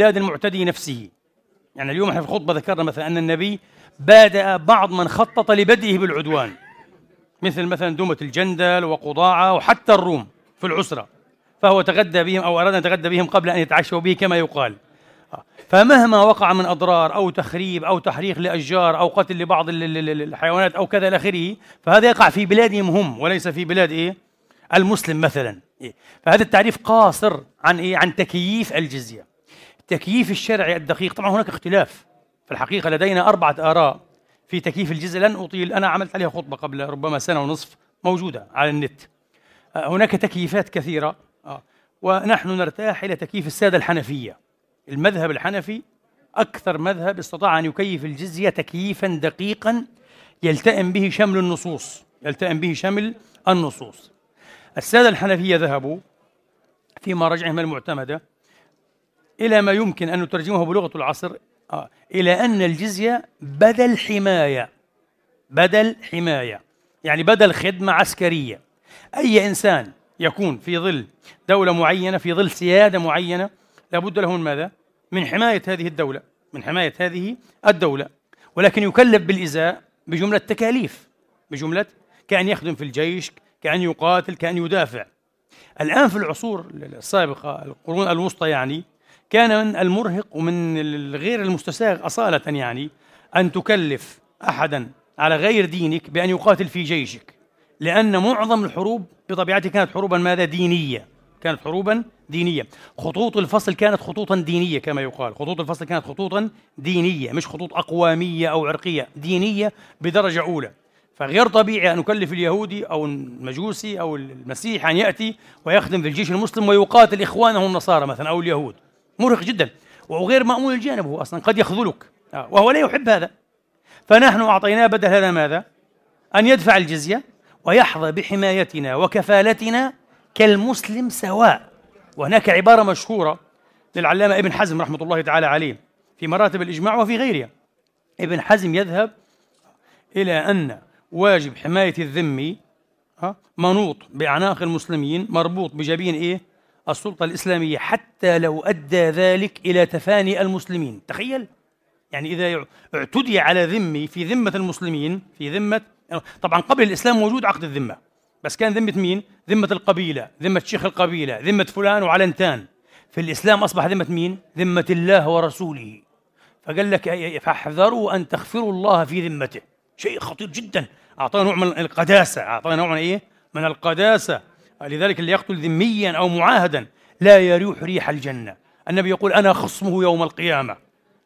بلاد المعتدي نفسه يعني اليوم إحنا في الخطبة ذكرنا مثلا أن النبي بادأ بعض من خطط لبدئه بالعدوان مثل مثلا دومة الجندل وقضاعة وحتى الروم في العسرة فهو تغدى بهم أو أراد أن يتغدى بهم قبل أن يتعشوا به كما يقال فمهما وقع من أضرار أو تخريب أو تحريق لأشجار أو قتل لبعض الحيوانات أو كذا إلى آخره فهذا يقع في بلادهم هم وليس في بلاد إيه؟ المسلم مثلا إيه؟ فهذا التعريف قاصر عن إيه؟ عن تكييف الجزية التكييف الشرعي الدقيق. طبعا هناك اختلاف في الحقيقة. لدينا أربعة آراء في تكييف الجزية لن أطيل. أنا عملت عليها خطبة قبل ربما سنة ونصف موجودة على النت. آه، هناك تكييفات كثيرة. آه، ونحن نرتاح إلى تكييف السادة الحنفية. المذهب الحنفي أكثر مذهب استطاع أن يكيف الجزية تكييفا دقيقا يلتئم به شمل النصوص. يلتئم به شمل النصوص. السادة الحنفية ذهبوا في مراجعهم المعتمدة إلى ما يمكن أن نترجمه بلغة العصر. آه. إلى أن الجزية بدل حماية بدل حماية. يعني بدل خدمة عسكرية. أي إنسان يكون في ظل دولة معينة في ظل سيادة معينة لابد له من ماذا؟ من حماية هذه الدولة من حماية هذه الدولة. ولكن يكلف بالإزاء بجملة تكاليف بجملة كأن يخدم في الجيش كأن يقاتل كأن يدافع. الآن في العصور السابقة القرون الوسطى يعني كان من المرهق ومن الغير المستساغ أصالة يعني أن تكلف أحدا على غير دينك بأن يقاتل في جيشك لأن معظم الحروب بطبيعتها كانت حروبا ماذا؟ دينية. كانت حروبا دينية. خطوط الفصل كانت خطوطا دينية كما يقال. خطوط الفصل كانت خطوطا دينية مش خطوط أقوامية أو عرقية. دينية بدرجة أولى. فغير طبيعي أن نكلف اليهودي أو المجوسي أو المسيح أن يأتي ويخدم في الجيش المسلم ويقاتل إخوانه النصارى مثلا أو اليهود. مرهق جدا. وغير مأمون الجانب هو أصلا قد يخذلك. آه، وهو لا يحب هذا. فنحن أعطيناه بدل هذا ماذا؟ أن يدفع الجزية ويحظى بحمايتنا وكفالتنا كالمسلم سواء. وهناك عبارة مشهورة للعلامة ابن حزم رحمة الله تعالى عليه في مراتب الإجماع وفي غيرها. ابن حزم يذهب إلى أن واجب حماية الذمي منوط بأعناق المسلمين مربوط بجبين إيه؟ السلطة الإسلامية حتى لو أدى ذلك إلى تفاني المسلمين. تخيل. يعني إذا اعتدي على ذمي في ذمة المسلمين في ذمة طبعا قبل الإسلام موجود عقد الذمة. بس كان ذمة مين؟ ذمة القبيلة ذمة شيخ القبيلة ذمة فلان وعلنتان. في الإسلام أصبح ذمة مين؟ ذمة الله ورسوله. فقال لك فاحذروا أن تغفروا الله في ذمته. شيء خطير جدا. أعطاه نوع من القداسة. أعطاه نوع من إيه؟ من القداسة. لذلك اللي يقتل ذميا أو معاهدا لا يريح ريح الجنة. النبي يقول أنا خصمه يوم القيامة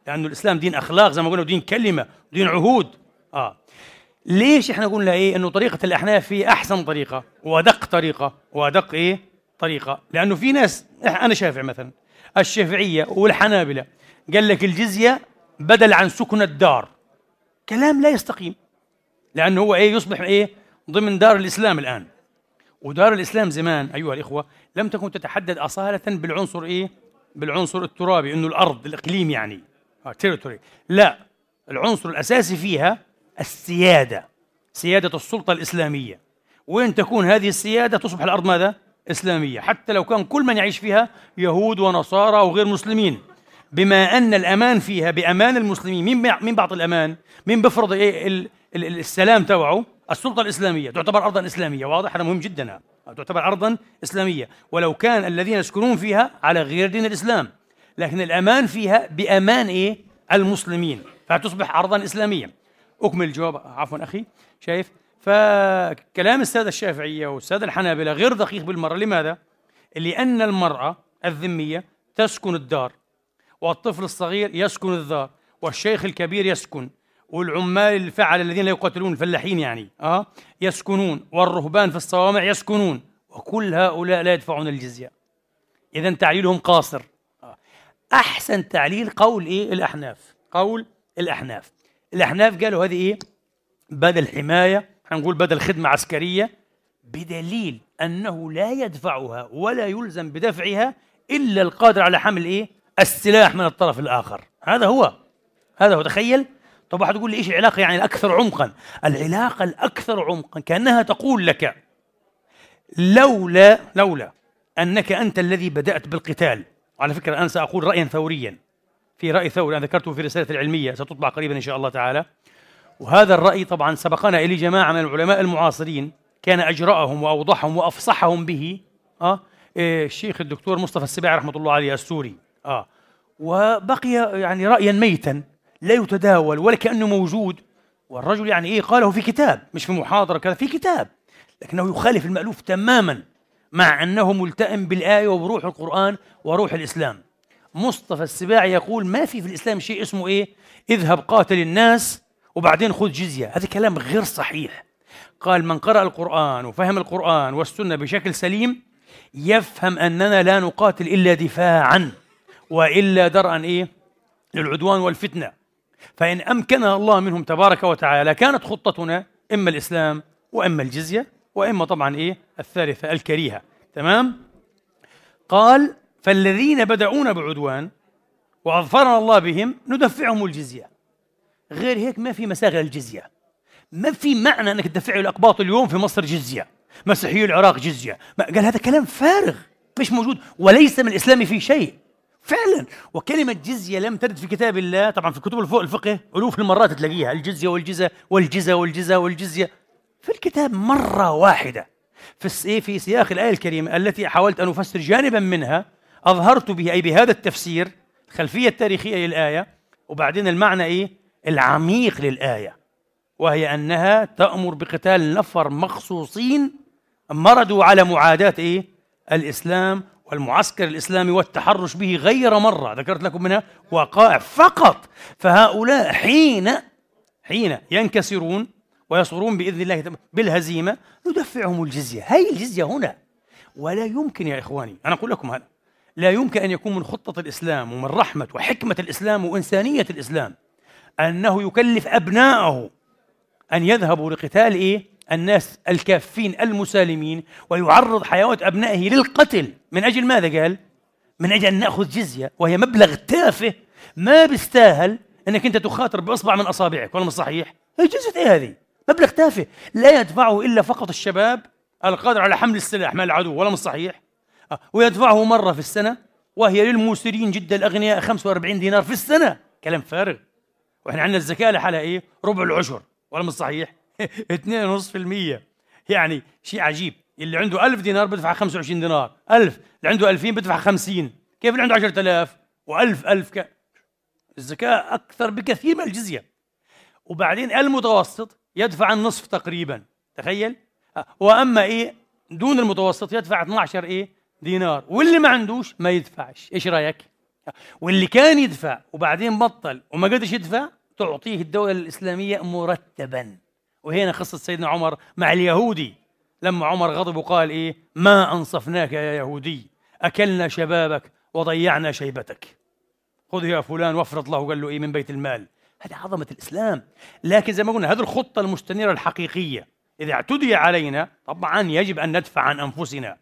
لأن الإسلام دين أخلاق زي ما قلنا دين كلمة دين عهود. آه. ليش إحنا قلنا إيه؟ إنه طريقة الاحناف هي أحسن طريقة وأدق طريقة وأدق إيه؟ طريقة. لأنه في ناس أنا شافع مثلا الشافعية والحنابلة قال لك الجزية بدل عن سكن الدار. كلام لا يستقيم. لأنه هو إيه؟ يصبح إيه؟ ضمن دار الإسلام الآن. ودار الإسلام زمان أيها الإخوة لم تكن تتحدد أصالة بالعنصر إيه بالعنصر الترابي إنه الأرض الإقليم يعني تيريتوري لا العنصر الأساسي فيها السيادة سيادة السلطة الإسلامية وين تكون هذه السيادة تصبح الأرض ماذا؟ إسلامية حتى لو كان كل من يعيش فيها يهود ونصارى وغير مسلمين بما أن الأمان فيها بأمان المسلمين مين مين بعطي الأمان؟ مين بفرض إيه السلام تبعه؟ السلطة الإسلامية تعتبر أرضا إسلامية واضح هذا مهم جدا. تعتبر أرضا إسلامية. ولو كان الذين يسكنون فيها على غير دين الإسلام لكن الأمان فيها بأمان إيه؟ المسلمين. فتصبح أرضا إسلامية. أكمل الجواب. عفوا أخي. شايف؟ فكلام السادة الشافعية والسادة الحنابلة غير دقيق بالمرة. لماذا؟ لأن المرأة الذمية تسكن الدار والطفل الصغير يسكن الدار والشيخ الكبير يسكن. والعمال الفعل الذين لا يقاتلون الفلاحين يعني آه يسكنون والرهبان في الصوامع يسكنون وكل هؤلاء لا يدفعون الجزية. اذا تعليلهم قاصر. آه. أحسن تعليل قول إيه؟ الأحناف. قول الأحناف. الأحناف قالوا هذه إيه؟ بدل حماية حنقول بدل خدمة عسكرية بدليل أنه لا يدفعها ولا يلزم بدفعها إلا القادر على حمل إيه؟ السلاح من الطرف الآخر. هذا هو. هذا هو. تخيل طب واحد يقول لي إيش العلاقة يعني الأكثر عمقا؟ العلاقة الأكثر عمقا كأنها تقول لك لولا لولا أنك أنت الذي بدأت بالقتال. على فكرة أنا سأقول رايا ثوريا. في رأي ثوري أنا ذكرته في رسالة العلمية ستطبع قريبا إن شاء الله تعالى. وهذا الرأي طبعا سبقنا إليه جماعة من العلماء المعاصرين. كان أجرأهم وأوضحهم وأفصحهم به. أه إيه الشيخ الدكتور مصطفى السباعي رحمة الله عليه السوري. آه وبقي يعني رأيا ميتا. لا يتداول ولا كأنه موجود. والرجل يعني إيه؟ قاله في كتاب مش في محاضرة كذا في كتاب. لكنه يخالف المألوف تماما مع أنه ملتئم بالآية وبروح القرآن وروح الإسلام. مصطفى السباعي يقول ما في في الإسلام شيء اسمه إيه؟ اذهب قاتل الناس وبعدين خذ جزية. هذا كلام غير صحيح. قال من قرأ القرآن وفهم القرآن والسنة بشكل سليم يفهم أننا لا نقاتل إلا دفاعا وإلا درءا إيه؟ للعدوان والفتنة. فإن أمكننا الله منهم تبارك وتعالى كانت خطتنا إما الإسلام وإما الجزية وإما طبعا إيه؟ الثالثة الكريهة. تمام؟ قال فالذين بدأونا بعدوان وأظفرنا الله بهم ندفعهم الجزية. غير هيك ما في مساغ الجزية. ما في معنى أنك تدفع الأقباط اليوم في مصر جزية مسيحي العراق جزية. قال هذا كلام فارغ مش موجود وليس من الإسلام في شيء. فعلا. وكلمة جزية لم ترد في كتاب الله. طبعا في كتب الفقه ألوف المرات تلاقيها. الجزية والجزة والجزة والجزة والجزية. في الكتاب مرة واحدة في إيه، في سياق الآية الكريمة التي حاولت أن أفسر جانبا منها أظهرت به أي بهذا التفسير الخلفية التاريخية للآية وبعدين المعنى إيه؟ العميق للآية. وهي أنها تأمر بقتال نفر مخصوصين مردوا على معاداة إيه؟ الإسلام والمعسكر الإسلامي والتحرش به غير مرة ذكرت لكم منها وقائع فقط. فهؤلاء حين حين ينكسرون ويصرون بإذن الله بالهزيمة ندفعهم الجزية. هي الجزية هنا. ولا يمكن يا إخواني أنا أقول لكم هذا لا يمكن أن يكون من خطة الإسلام ومن رحمة وحكمة الإسلام وإنسانية الإسلام أنه يكلف أبناءه أن يذهبوا لقتال إيه؟ الناس الكافين المسالمين ويعرض حياة أبنائه للقتل من أجل ماذا قال؟ من أجل أن نأخذ جزية وهي مبلغ تافه ما بيستاهل أنك أنت تخاطر بإصبع من أصابعك ولا مش صحيح؟ جزية إيه هذه؟ مبلغ تافه لا يدفعه إلا فقط الشباب القادر على حمل السلاح مع العدو ولا مش صحيح؟ آه، ويدفعه مرة في السنة وهي للموسرين جدا الأغنياء 45 دينار في السنة كلام فارغ وإحنا عندنا الزكاة لحالها إيه؟ ربع العشر ولا مش صحيح؟ 2.5% يعني شيء عجيب. اللي عنده 1000 دينار بدفع 25 دينار. 1000 اللي عنده 2000 بدفع 50 كيف اللي عنده 10000 و1000 1000 ك... الزكاة أكثر بكثير من الجزية. وبعدين المتوسط يدفع النصف تقريبا. تخيل؟ وأما إيه؟ دون المتوسط يدفع 12 إيه؟ دينار. واللي ما عندوش ما يدفعش. إيش رأيك؟ واللي كان يدفع وبعدين بطل وما قدرش يدفع تعطيه الدولة الإسلامية مرتبا. وهنا قصة سيدنا عمر مع اليهودي. لما عمر غضب وقال إيه؟ ما أنصفناك يا يهودي. أكلنا شبابك وضيعنا شيبتك. خذ يا فلان وافرض له. قال له إيه؟ من بيت المال. هذه عظمة الإسلام. لكن زي ما قلنا هذه الخطة المستنيرة الحقيقية. إذا اعتدي علينا طبعا يجب أن ندفع عن أنفسنا.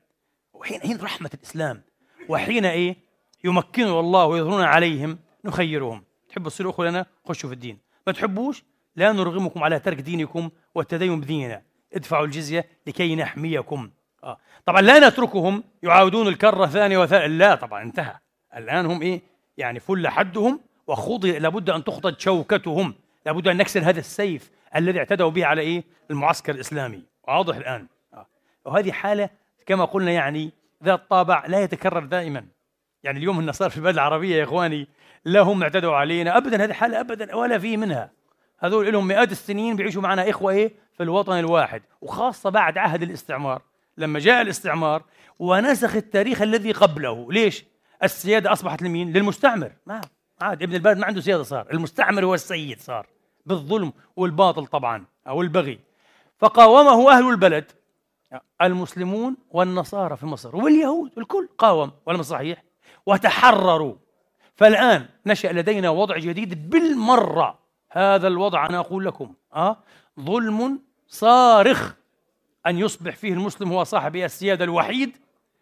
وحين حين رحمة الإسلام. وحين إيه؟ يمكنه الله ويظهرون عليهم نخيرهم. تحبوا تصيروا أخوة لنا؟ خشوا في الدين. ما تحبوش؟ لا نرغمكم على ترك دينكم والتدين بديننا. ادفعوا الجزية لكي نحميكم. آه. طبعا لا نتركهم يعاودون الكرة ثانية وثالثة لا طبعا انتهى. الآن هم إيه؟ يعني فل حدهم وخض لابد أن تخضج شوكتهم. لابد أن نكسر هذا السيف الذي اعتدوا به على إيه؟ المعسكر الإسلامي. واضح الآن. آه. وهذه حالة كما قلنا يعني ذات طابع لا يتكرر دائما. يعني اليوم النصارى في البلاد العربية يا إخواني لا هم اعتدوا علينا. أبدا هذه حالة أبدا ولا في منها. هذول لهم مئات السنين بيعيشوا معنا إخوة إيه؟ في الوطن الواحد وخاصة بعد عهد الاستعمار. لما جاء الاستعمار ونسخ التاريخ الذي قبله. ليش؟ السيادة أصبحت لمين؟ للمستعمر. ما عاد ابن البلد ما عنده سيادة صار. المستعمر هو السيد صار بالظلم والباطل طبعا أو البغي. فقاومه أهل البلد المسلمون والنصارى في مصر واليهود الكل قاوم ولا صحيح؟ وتحرروا. فالآن نشأ لدينا وضع جديد بالمرة. هذا الوضع أنا أقول لكم أه؟ ظلم صارخ أن يصبح فيه المسلم هو صاحب السيادة الوحيد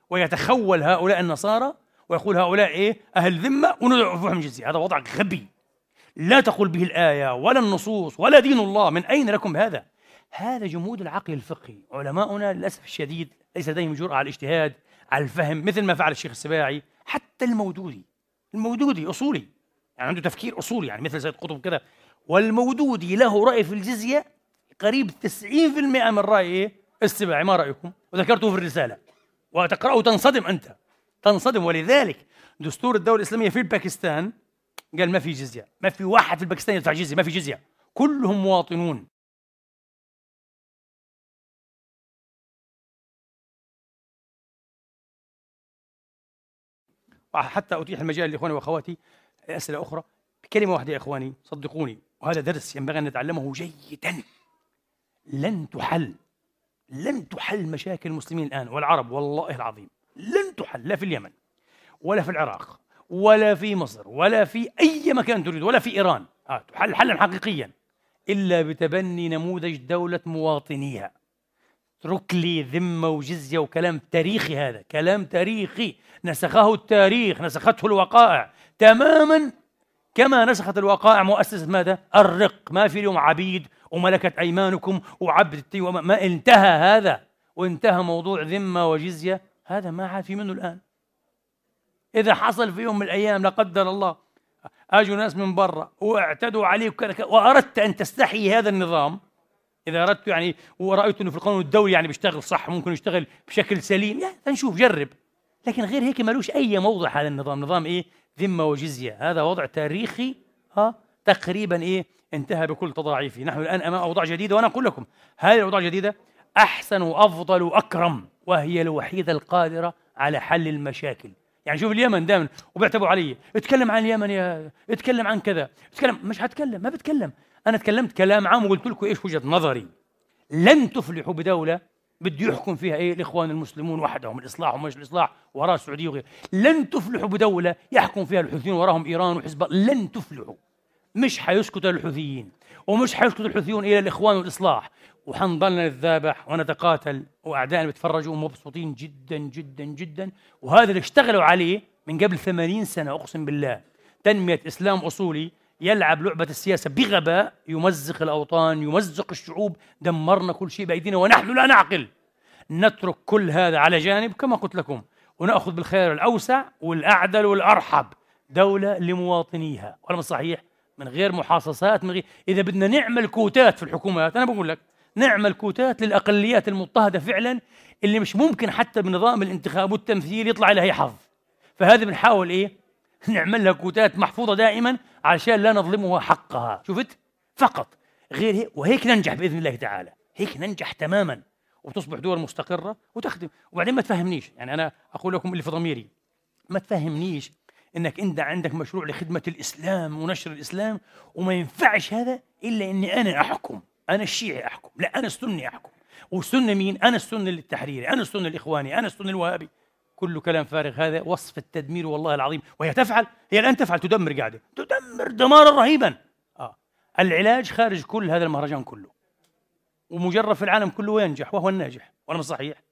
ويتخول هؤلاء النصارى ويقول هؤلاء إيه؟ أهل ذمة وندفعهم جزية هذا وضع غبي. لا تقول به الآية ولا النصوص ولا دين الله. من أين لكم هذا؟ هذا جمود العقل الفقهي. علماؤنا للأسف الشديد ليس لديهم جرأة على الاجتهاد على الفهم مثل ما فعل الشيخ السباعي حتى المودودي. المودودي أصولي. يعني عنده تفكير أصولي يعني مثل سيد قطب كذا والمودودي له رأي في الجزية قريب 90% من إيه السباعي ما رأيكم؟ وذكرته في الرسالة. وتقرأه تنصدم أنت. تنصدم. ولذلك دستور الدولة الإسلامية في باكستان قال ما في جزية. ما في واحد في باكستان يدفع جزية. ما في جزية. كلهم مواطنون. حتى أتيح المجال لإخواني وأخواتي أسئلة أخرى. بكلمة واحدة يا إخواني صدقوني. وهذا درس ينبغي أن نتعلمه جيدا. لن تحل لن تحل مشاكل المسلمين الآن والعرب والله العظيم. لن تحل لا في اليمن ولا في العراق ولا في مصر ولا في أي مكان تريد ولا في إيران. آه تحل حلا حقيقيا. إلا بتبني نموذج دولة مواطنيها. اترك لي ذمة وجزية وكلام تاريخي هذا كلام تاريخي. نسخه التاريخ نسخته الوقائع تماما كما نسخت الوقائع مؤسسة ماذا؟ الرق. ما في اليوم عبيد وملكت أيمانكم وعبد وما ما انتهى هذا. وانتهى موضوع ذمة وجزية. هذا ما عاد في منه الآن. إذا حصل في يوم من الأيام لا قدر الله. اجوا ناس من برا واعتدوا عليك وأردت أن تستحيي هذا النظام. إذا أردت يعني ورأيت إنه في القانون الدولي يعني بيشتغل صح ممكن يشتغل بشكل سليم. يعني نشوف جرب. لكن غير هيك ملوش أي موضع هذا النظام. نظام إيه؟ ذمة وجزية. هذا وضع تاريخي ها تقريبا إيه انتهى بكل تضاعيفه. نحن الآن أمام أوضاع جديدة وأنا أقول لكم هذه الأوضاع الجديدة أحسن وأفضل وأكرم وهي الوحيدة القادرة على حل المشاكل. يعني شوف اليمن دائما وبيعتبروا علي اتكلم عن اليمن يا اتكلم عن كذا. اتكلم مش هتكلم ما بتكلم. أنا تكلمت كلام عام وقلت لكم إيش وجهة نظري. لن تفلحوا بدولة بده يحكم فيها إيه؟ الإخوان المسلمون وحدهم الإصلاح ومش الإصلاح وراء السعودية وغيره لن تفلحوا بدولة يحكم فيها الحوثيون وراهم إيران وحزب لن تفلحوا. مش حيسكت الحوثيين ومش حيسكت الحوثيون إلى الإخوان والإصلاح. وحنضلنا نتذابح ونتقاتل وأعدائنا بيتفرجوا مبسوطين جدا جدا جدا. وهذا اللي اشتغلوا عليه من قبل ثمانين سنة أقسم بالله. تنمية إسلام أصولي يلعب لعبة السياسة بغباء يمزق الأوطان يمزق الشعوب دمرنا كل شيء بأيدينا ونحن لا نعقل. نترك كل هذا على جانب كما قلت لكم. ونأخذ بالخير الأوسع والأعدل والأرحب. دولة لمواطنيها. ولا صحيح؟ من غير محاصصات من غير إذا بدنا نعمل كوتات في الحكومات أنا بقول لك نعمل كوتات للأقليات المضطهدة فعلا اللي مش ممكن حتى بنظام الانتخاب والتمثيل يطلع لها حظ. فهذه بنحاول إيه؟ نعمل لها كوتات محفوظة دائما عشان لا نظلمها حقها. شفت؟ فقط. غير هيك وهيك ننجح بإذن الله تعالى. هيك ننجح تماما. وتصبح دول مستقرة وتخدم. وبعدين ما تفهمنيش. يعني أنا أقول لكم اللي في ضميري. ما تفهمنيش إنك أنت عندك مشروع لخدمة الإسلام ونشر الإسلام وما ينفعش هذا إلا إني أنا أحكم. أنا الشيعي أحكم. لا أنا السني أحكم. والسنة مين؟ أنا السنة التحريري أنا السنة الاخواني أنا السنة الوهابي. كل كلام فارغ هذا وصف التدمير والله العظيم. وهي تفعل هي الآن تفعل تدمر قاعدة. تدمر دمارا رهيبا. آه. العلاج خارج كل هذا المهرجان كله. ومجرب في العالم كله وينجح وهو الناجح. ولا مش صحيح.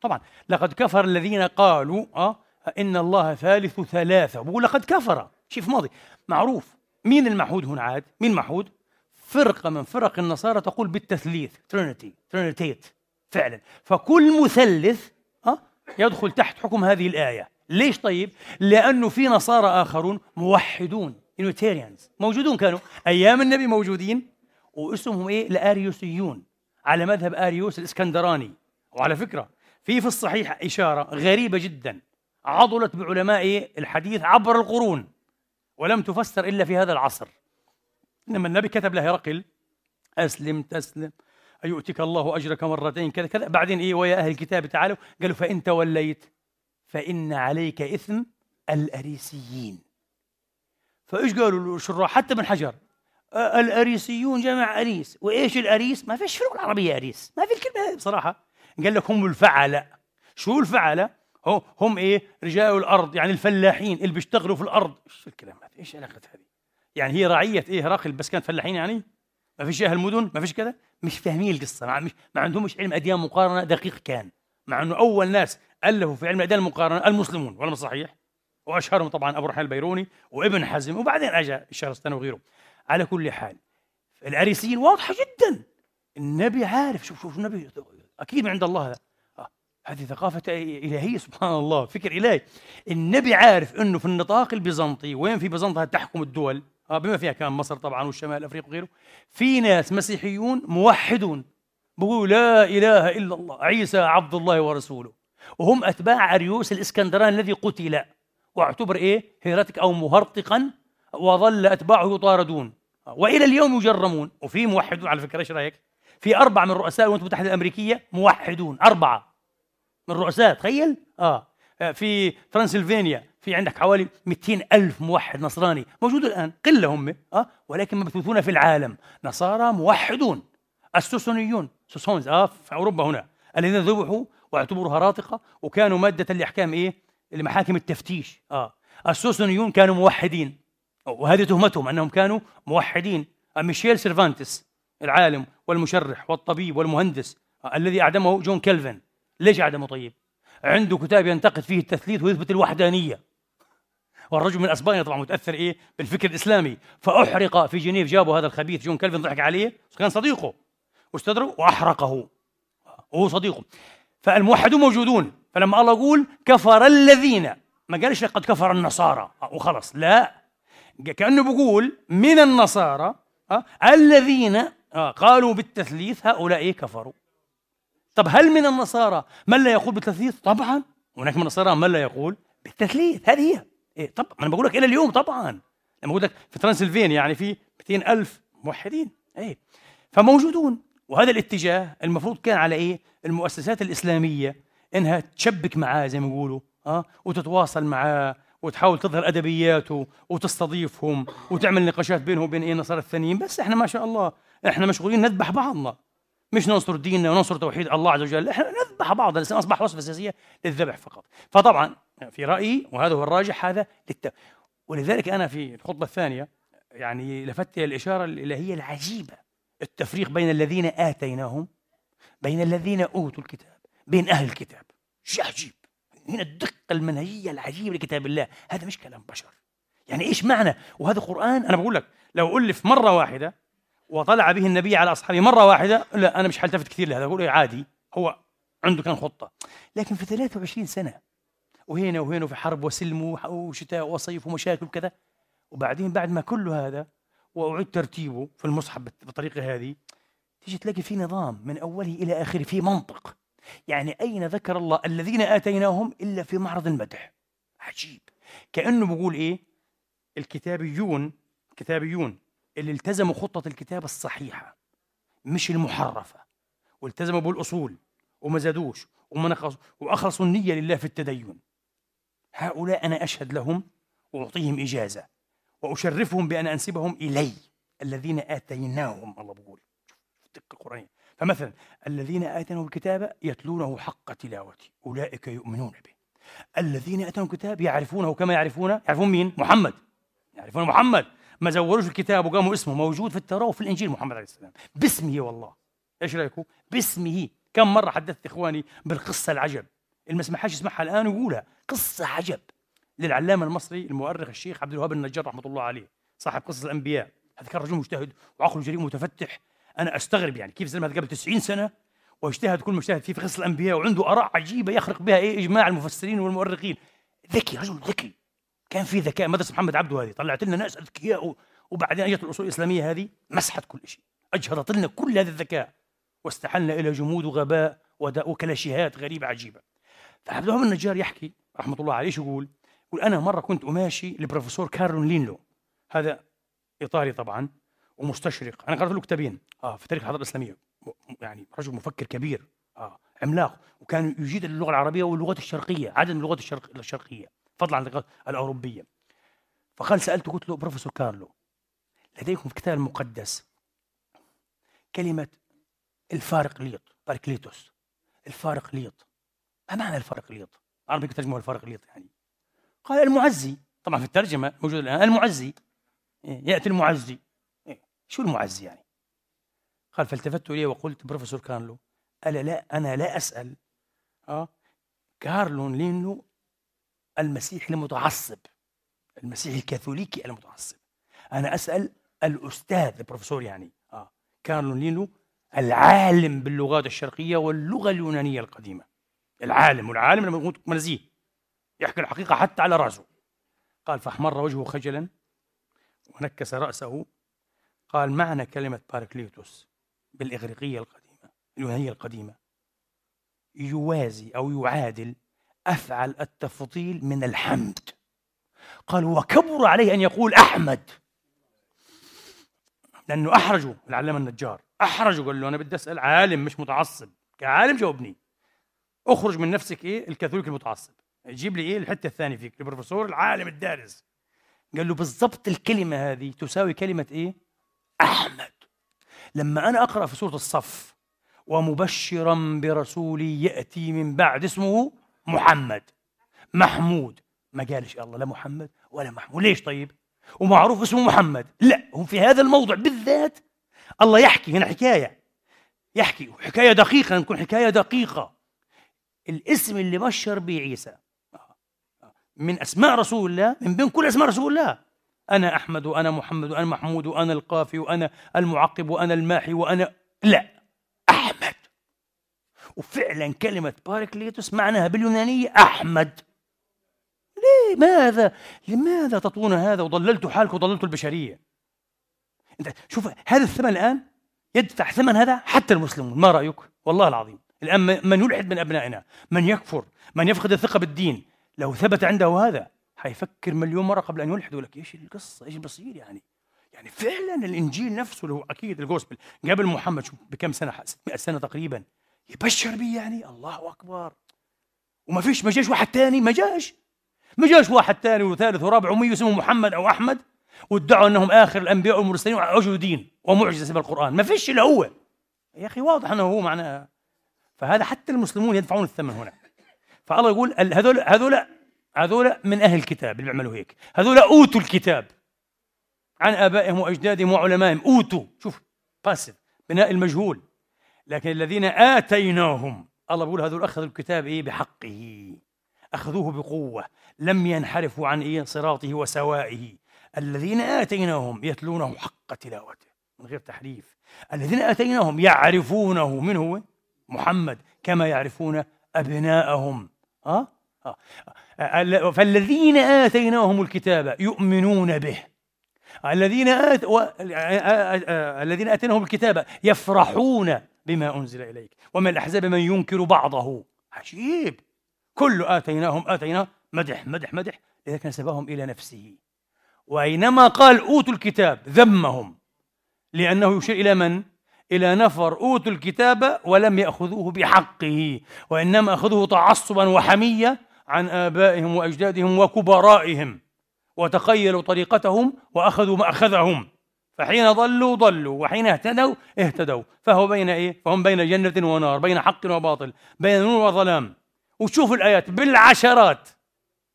طبعا لقد كفر الذين قالوا آه إن الله ثالث ثلاثة. بقول لقد كفر. شيء في ماضي. معروف. مين المعهود هنا عاد؟ مين معهود فرقة من فرق النصارى تقول بالتثليث Trinity Trinität فعلا. فكل مثلث أه يدخل تحت حكم هذه الآية. ليش طيب؟ لأنه في نصارى آخرون موحدون Unitarians موجودون كانوا. أيام النبي موجودين واسمهم إيه؟ الآريوسيون. على مذهب آريوس الإسكندراني. وعلى فكرة في في الصحيح إشارة غريبة جدا. عضلت بعلماء الحديث عبر القرون. ولم تفسر إلا في هذا العصر. إنما النبي كتب له هرقل أسلم تسلم أيؤتك الله أجرك مرتين كذا كذا. بعدين إيه ويا أهل الكتاب تعالوا قالوا فإن توليت فإن عليك إثم الأريسيين. فإيش قالوا الشراح؟ حتى من حجر الأريسيون جمع أريس. وإيش الأريس؟ ما فيش في اللغة العربية أريس ما في الكلمة بصراحة. قال لك هم الفعلة. شو الفعلة؟ هم إيه رجال الأرض يعني الفلاحين اللي بيشتغلوا في الأرض. إيش الكلام هذا؟ إيش علاقة هذه؟ يعني هي رعيه إيه هرقل بس كانت فلاحين يعني؟ ما فيش أهل مدن؟ ما فيش كذا مش فاهمين القصة ما, مش ما عندهمش علم أديان مقارنة دقيق كان. مع إنه أول ناس ألفوا في علم الاديان المقارنه المسلمون ولا صحيح؟ وأشهرهم طبعا أبو رحيل البيروني وابن حزم وبعدين اجى الشهرستاني وغيره. على كل حال الأريسيين واضحة جدا. النبي عارف شوف شوف النبي أكيد من عند الله هذا. هذه ثقافة إلهية سبحان الله فكر إلهي. النبي عارف أنه في النطاق البيزنطي وين في بيزنطة تحكم الدول؟ آه بما فيها كان مصر طبعا والشمال أفريقيا وغيره. في ناس مسيحيون موحدون بيقولوا لا إله إلا الله عيسى عبد الله ورسوله. وهم أتباع أريوس الإسكندراني الذي قتل. واعتبر إيه؟ هيرتك أو مهرطقا وظل أتباعه يطاردون. وإلى اليوم يجرمون. وفي موحدون على فكرة إيش رأيك؟ في أربعة من رؤساء الولايات المتحدة الأمريكية موحدون. أربعة من رؤساء تخيل؟ آه. في ترانسلفانيا في عندك حوالي 200 ألف موحد نصراني موجود الآن قلة هم آه ولكن مبثوثون في العالم. نصارى موحدون السوسينيون Socinians آه في أوروبا هنا الذين ذبحوا واعتبروا هراطقة وكانوا مادة لأحكام إيه؟ لمحاكم التفتيش آه. السوسينيون كانوا موحدين وهذه تهمتهم أنهم كانوا موحدين. ميشيل سيرفيتوس العالم والمشرح والطبيب والمهندس آه الذي أعدمه جون كالفن. ليش أعدمه طيب؟ عنده كتاب ينتقد فيه التثليث ويثبت الوحدانية. والرجل من أسبانيا طبعا متأثر إيه؟ بالفكر الإسلامي. فأحرق في جنيف جابوا هذا الخبيث جون كلفن ضحك عليه. كان صديقه. واستدروا وأحرقه. وهو صديقه. فالموحدون موجودون. فلما الله يقول كفر الذين. ما قالش قد كفر النصارى. وخلص لا. كأنه بيقول من النصارى الذين قالوا بالتثليث هؤلاء كفروا. طب هل من النصارى من لا يقول بالتثليث؟ طبعا. هناك من النصارى من لا يقول بالتثليث. هذه هي. إيه طب أنا بقول لك إلى اليوم طبعا. لما بقول لك في ترانسلفانيا يعني في 200 ألف موحدين إيه فموجودون. وهذا الاتجاه المفروض كان على إيه؟ المؤسسات الإسلامية إنها تشبك معاه زي ما يقولوا آه وتتواصل معاه وتحاول تظهر أدبياته وتستضيفهم وتعمل نقاشات بينه وبين إيه؟ النصارى الثانيين. بس إحنا ما شاء الله إحنا مشغولين نذبح بعضنا. مش ننصر ديننا وننصر توحيد الله عز وجل إحنا نذبح بعض الاسلام أصبح وصفة أساسية للذبح فقط. فطبعا في رأيي وهذا هو الراجح هذا للت... ولذلك أنا في الخطبة الثانية يعني لفت إلى الإشارة الالهيه العجيبة التفريق بين الذين آتيناهم بين الذين أوتوا الكتاب بين أهل الكتاب. شيء عجيب. هنا الدقة المنهجية العجيبة لكتاب الله هذا مش كلام بشر. يعني إيش معنى؟ وهذا قرآن أنا بقول لك لو ألف مرة واحدة وطلع به النبي على أصحابه مرة واحدة لا أنا مش حلتفت كثير لهذا أقول إيه عادي هو عنده كان خطة. لكن في 23 سنة وهنا وهنا وفي حرب وسلم وشتاء وصيف ومشاكل وكذا. وبعدين بعد ما كل هذا واعيد ترتيبه في المصحف بالطريقة هذه تيجي تلاقي في نظام من أوله إلى آخره في منطق. يعني أين ذكر الله الذين آتيناهم إلا في معرض المدح؟ عجيب. كأنه بيقول إيه؟ الكتابيون الكتابيون اللي التزموا خطة الكتاب الصحيحة مش المحرفة. والتزموا بالأصول وما زادوش وما نقصوا وأخلصوا النية لله في التدين. هؤلاء أنا أشهد لهم وأعطيهم إجازة وأشرفهم بأن أنسبهم إلي الذين آتيناهم الله بقول. الدقة القرآنية فمثلا الذين آتيناهم الكتاب يتلونه حق تلاوته أولئك يؤمنون به. الذين آتيناهم الكتاب يعرفونه كما يعرفون يعرفون مين؟ محمد. يعرفون محمد. ما زوروش الكتاب وقاموا اسمه موجود في التوراة وفي الإنجيل محمد عليه السلام. باسمه والله. إيش رأيكم؟ باسمه. كم مرة حدثت إخواني بالقصة العجب. اللي ما سمحهاش يسمعها الآن ويقولها. قصة عجب. للعلامة المصري المؤرخ الشيخ عبد الوهاب النجار رحمة الله عليه صاحب قصص الأنبياء. هذا كان رجل مجتهد وعقله جريء متفتح أنا أستغرب يعني كيف زلمة قبل 90 سنة واجتهد كل مجتهد فيه في قصص الأنبياء وعنده آراء عجيبة يخرق بها إيه إجماع المفسرين والمؤرخين. ذكي رجل ذكي. كان في ذكاء. مدرسة محمد عبده هذه طلعت لنا ناس أذكياء وبعدين أجت الأصول الإسلامية هذه مسحت كل شيء. اجهضت لنا كل هذا الذكاء واستحلنا إلى جمود وغباء وكلاشيهات غريبة عجيبة. فعبد الوهاب النجار يحكي رحمة الله عليه شو يقول؟ يقول أنا مرة كنت أماشي لبروفيسور كارلون لينلو. هذا ايطالي طبعا ومستشرق. أنا قرأت له كتابين. آه في تاريخ الحضارة الإسلامية. يعني رجل مفكر كبير. آه عملاق. وكان يجيد اللغة العربية واللغات الشرقية عدد من اللغات الشرق الشرقية فضلا عن اللغات الأوروبية. فقال سألته قلت له بروفيسور كارلو لديكم في الكتاب المقدس كلمة الفارق ليط باركليتوس الفارق ليط. ما معنى الفارق ليط؟ عربي ترجمه الفارق ليط يعني. قال المعزي طبعا في الترجمة موجود الآن المعزي. إيه، يأتي المعزي. إيه، شو المعزي يعني؟ قال فالتفت إليه وقلت بروفيسور كارلو ألا لا أنا لا أسأل. أه كارلو نلينو المسيحي المتعصب المسيحي الكاثوليكي المتعصب. أنا أسأل الأستاذ البروفيسور يعني. آه كارلو نلينو العالم باللغات الشرقية واللغة اليونانية القديمة. العالم والعالم لما يكون نزيه يحكي الحقيقة حتى على رأسه. قال فأحمر وجهه خجلا ونكس رأسه. قال معنى كلمة باركليتوس بالإغريقية القديمة اليونانية القديمة يوازي أو يعادل أفعل التفضيل من الحمد. قال وكبر عليه أن يقول أحمد. لأنه أحرجه العلامة النجار. أحرجه قال له أنا بدي أسأل عالم مش متعصب كعالم جاوبني. اخرج من نفسك إيه؟ الكاثوليك المتعصب. جيب لي إيه؟ الحتة الثانية فيك البروفيسور العالم الدارس. قال له بالضبط الكلمة هذه تساوي كلمة إيه؟ أحمد. لما أنا أقرأ في سورة الصف ومبشرا برسول يأتي من بعد اسمه محمد. محمود. ما قالش الله لا محمد ولا محمود. ليش طيب؟ ومعروف اسمه محمد. لا هو في هذا الموضع بالذات. الله يحكي هنا حكاية. يحكي حكاية دقيقة نكون حكاية دقيقة. الاسم اللي بشر به عيسى. من أسماء رسول الله من بين كل أسماء رسول الله. أنا أحمد وأنا محمد وأنا محمود وأنا القافي وأنا المعقب وأنا الماحي وأنا لا أحمد. وفعلا كلمة باركليتوس معناها باليونانية أحمد. ليه؟ ماذا؟ لماذا تطون هذا وضللتوا حالك وضللتوا البشرية؟ أنت شوف هذا الثمن الآن يدفع ثمن هذا حتى المسلمون. ما رأيك؟ والله العظيم. الآن من يلحد من أبنائنا من يكفر من يفقد الثقة بالدين. لو ثبت عنده هذا حيفكر مليون مرة قبل أن يلحد لك. إيش القصة؟ إيش بصير يعني؟ يعني فعلا الإنجيل نفسه اللي هو أكيد الجوسبل قبل محمد شوف بكم سنة 600 سنة تقريبا. يبشر به يعني؟ الله أكبر. وما فيش ما جاش واحد تاني؟ ما جاش. ما جاش واحد ثاني وثالث ورابع ومية اسمه محمد أو أحمد وادعوا أنهم آخر الأنبياء والمرسلين وعجوا دين ومعجزة سبب القران ما فيش إلا هو. يا أخي واضح أنه هو معناه فهذا حتى المسلمون يدفعون الثمن هنا. فالله يقول هذول هذول هذول من أهل الكتاب اللي بيعملوا هيك. هذول أوتوا الكتاب عن آبائهم وأجدادهم وعلمائهم. أوتوا. شوف باسف بناء المجهول. لكن الذين آتيناهم الله بيقول هذول أخذوا الكتاب إيه؟ بحقه. أخذوه بقوة. لم ينحرفوا عن إيه؟ صراطه وسوائه. الذين آتيناهم يتلونه حق تلاوته. من غير تحريف. الذين آتيناهم يعرفونه. من هو؟ محمد كما يعرفون أبناءهم. أه؟ أه. فالذين آتيناهم الكتاب يؤمنون به. الذين آت... و... الذين آتيناهم الكتاب يفرحون بما أنزل إليك. ومن الأحزاب من ينكر بعضه. عجيب! كل آتيناهم آتيناه مدح مدح مدح لذلك نسبهم إلى نفسه. وأينما قال أوتوا الكتاب ذمهم. لأنه يشير إلى من؟ إلى نفر أوتوا الكتاب ولم يأخذوه بحقه وإنما أخذوه تعصبا وحمية عن آبائهم وأجدادهم وكبرائهم وتخيلوا طريقتهم وأخذوا مأخذهم فحين ضلوا ضلوا وحين اهتدوا اهتدوا فهو بين إيه؟ فهم بين جنة ونار، بين حق وباطل، بين نور وظلام. وتشوفوا الآيات بالعشرات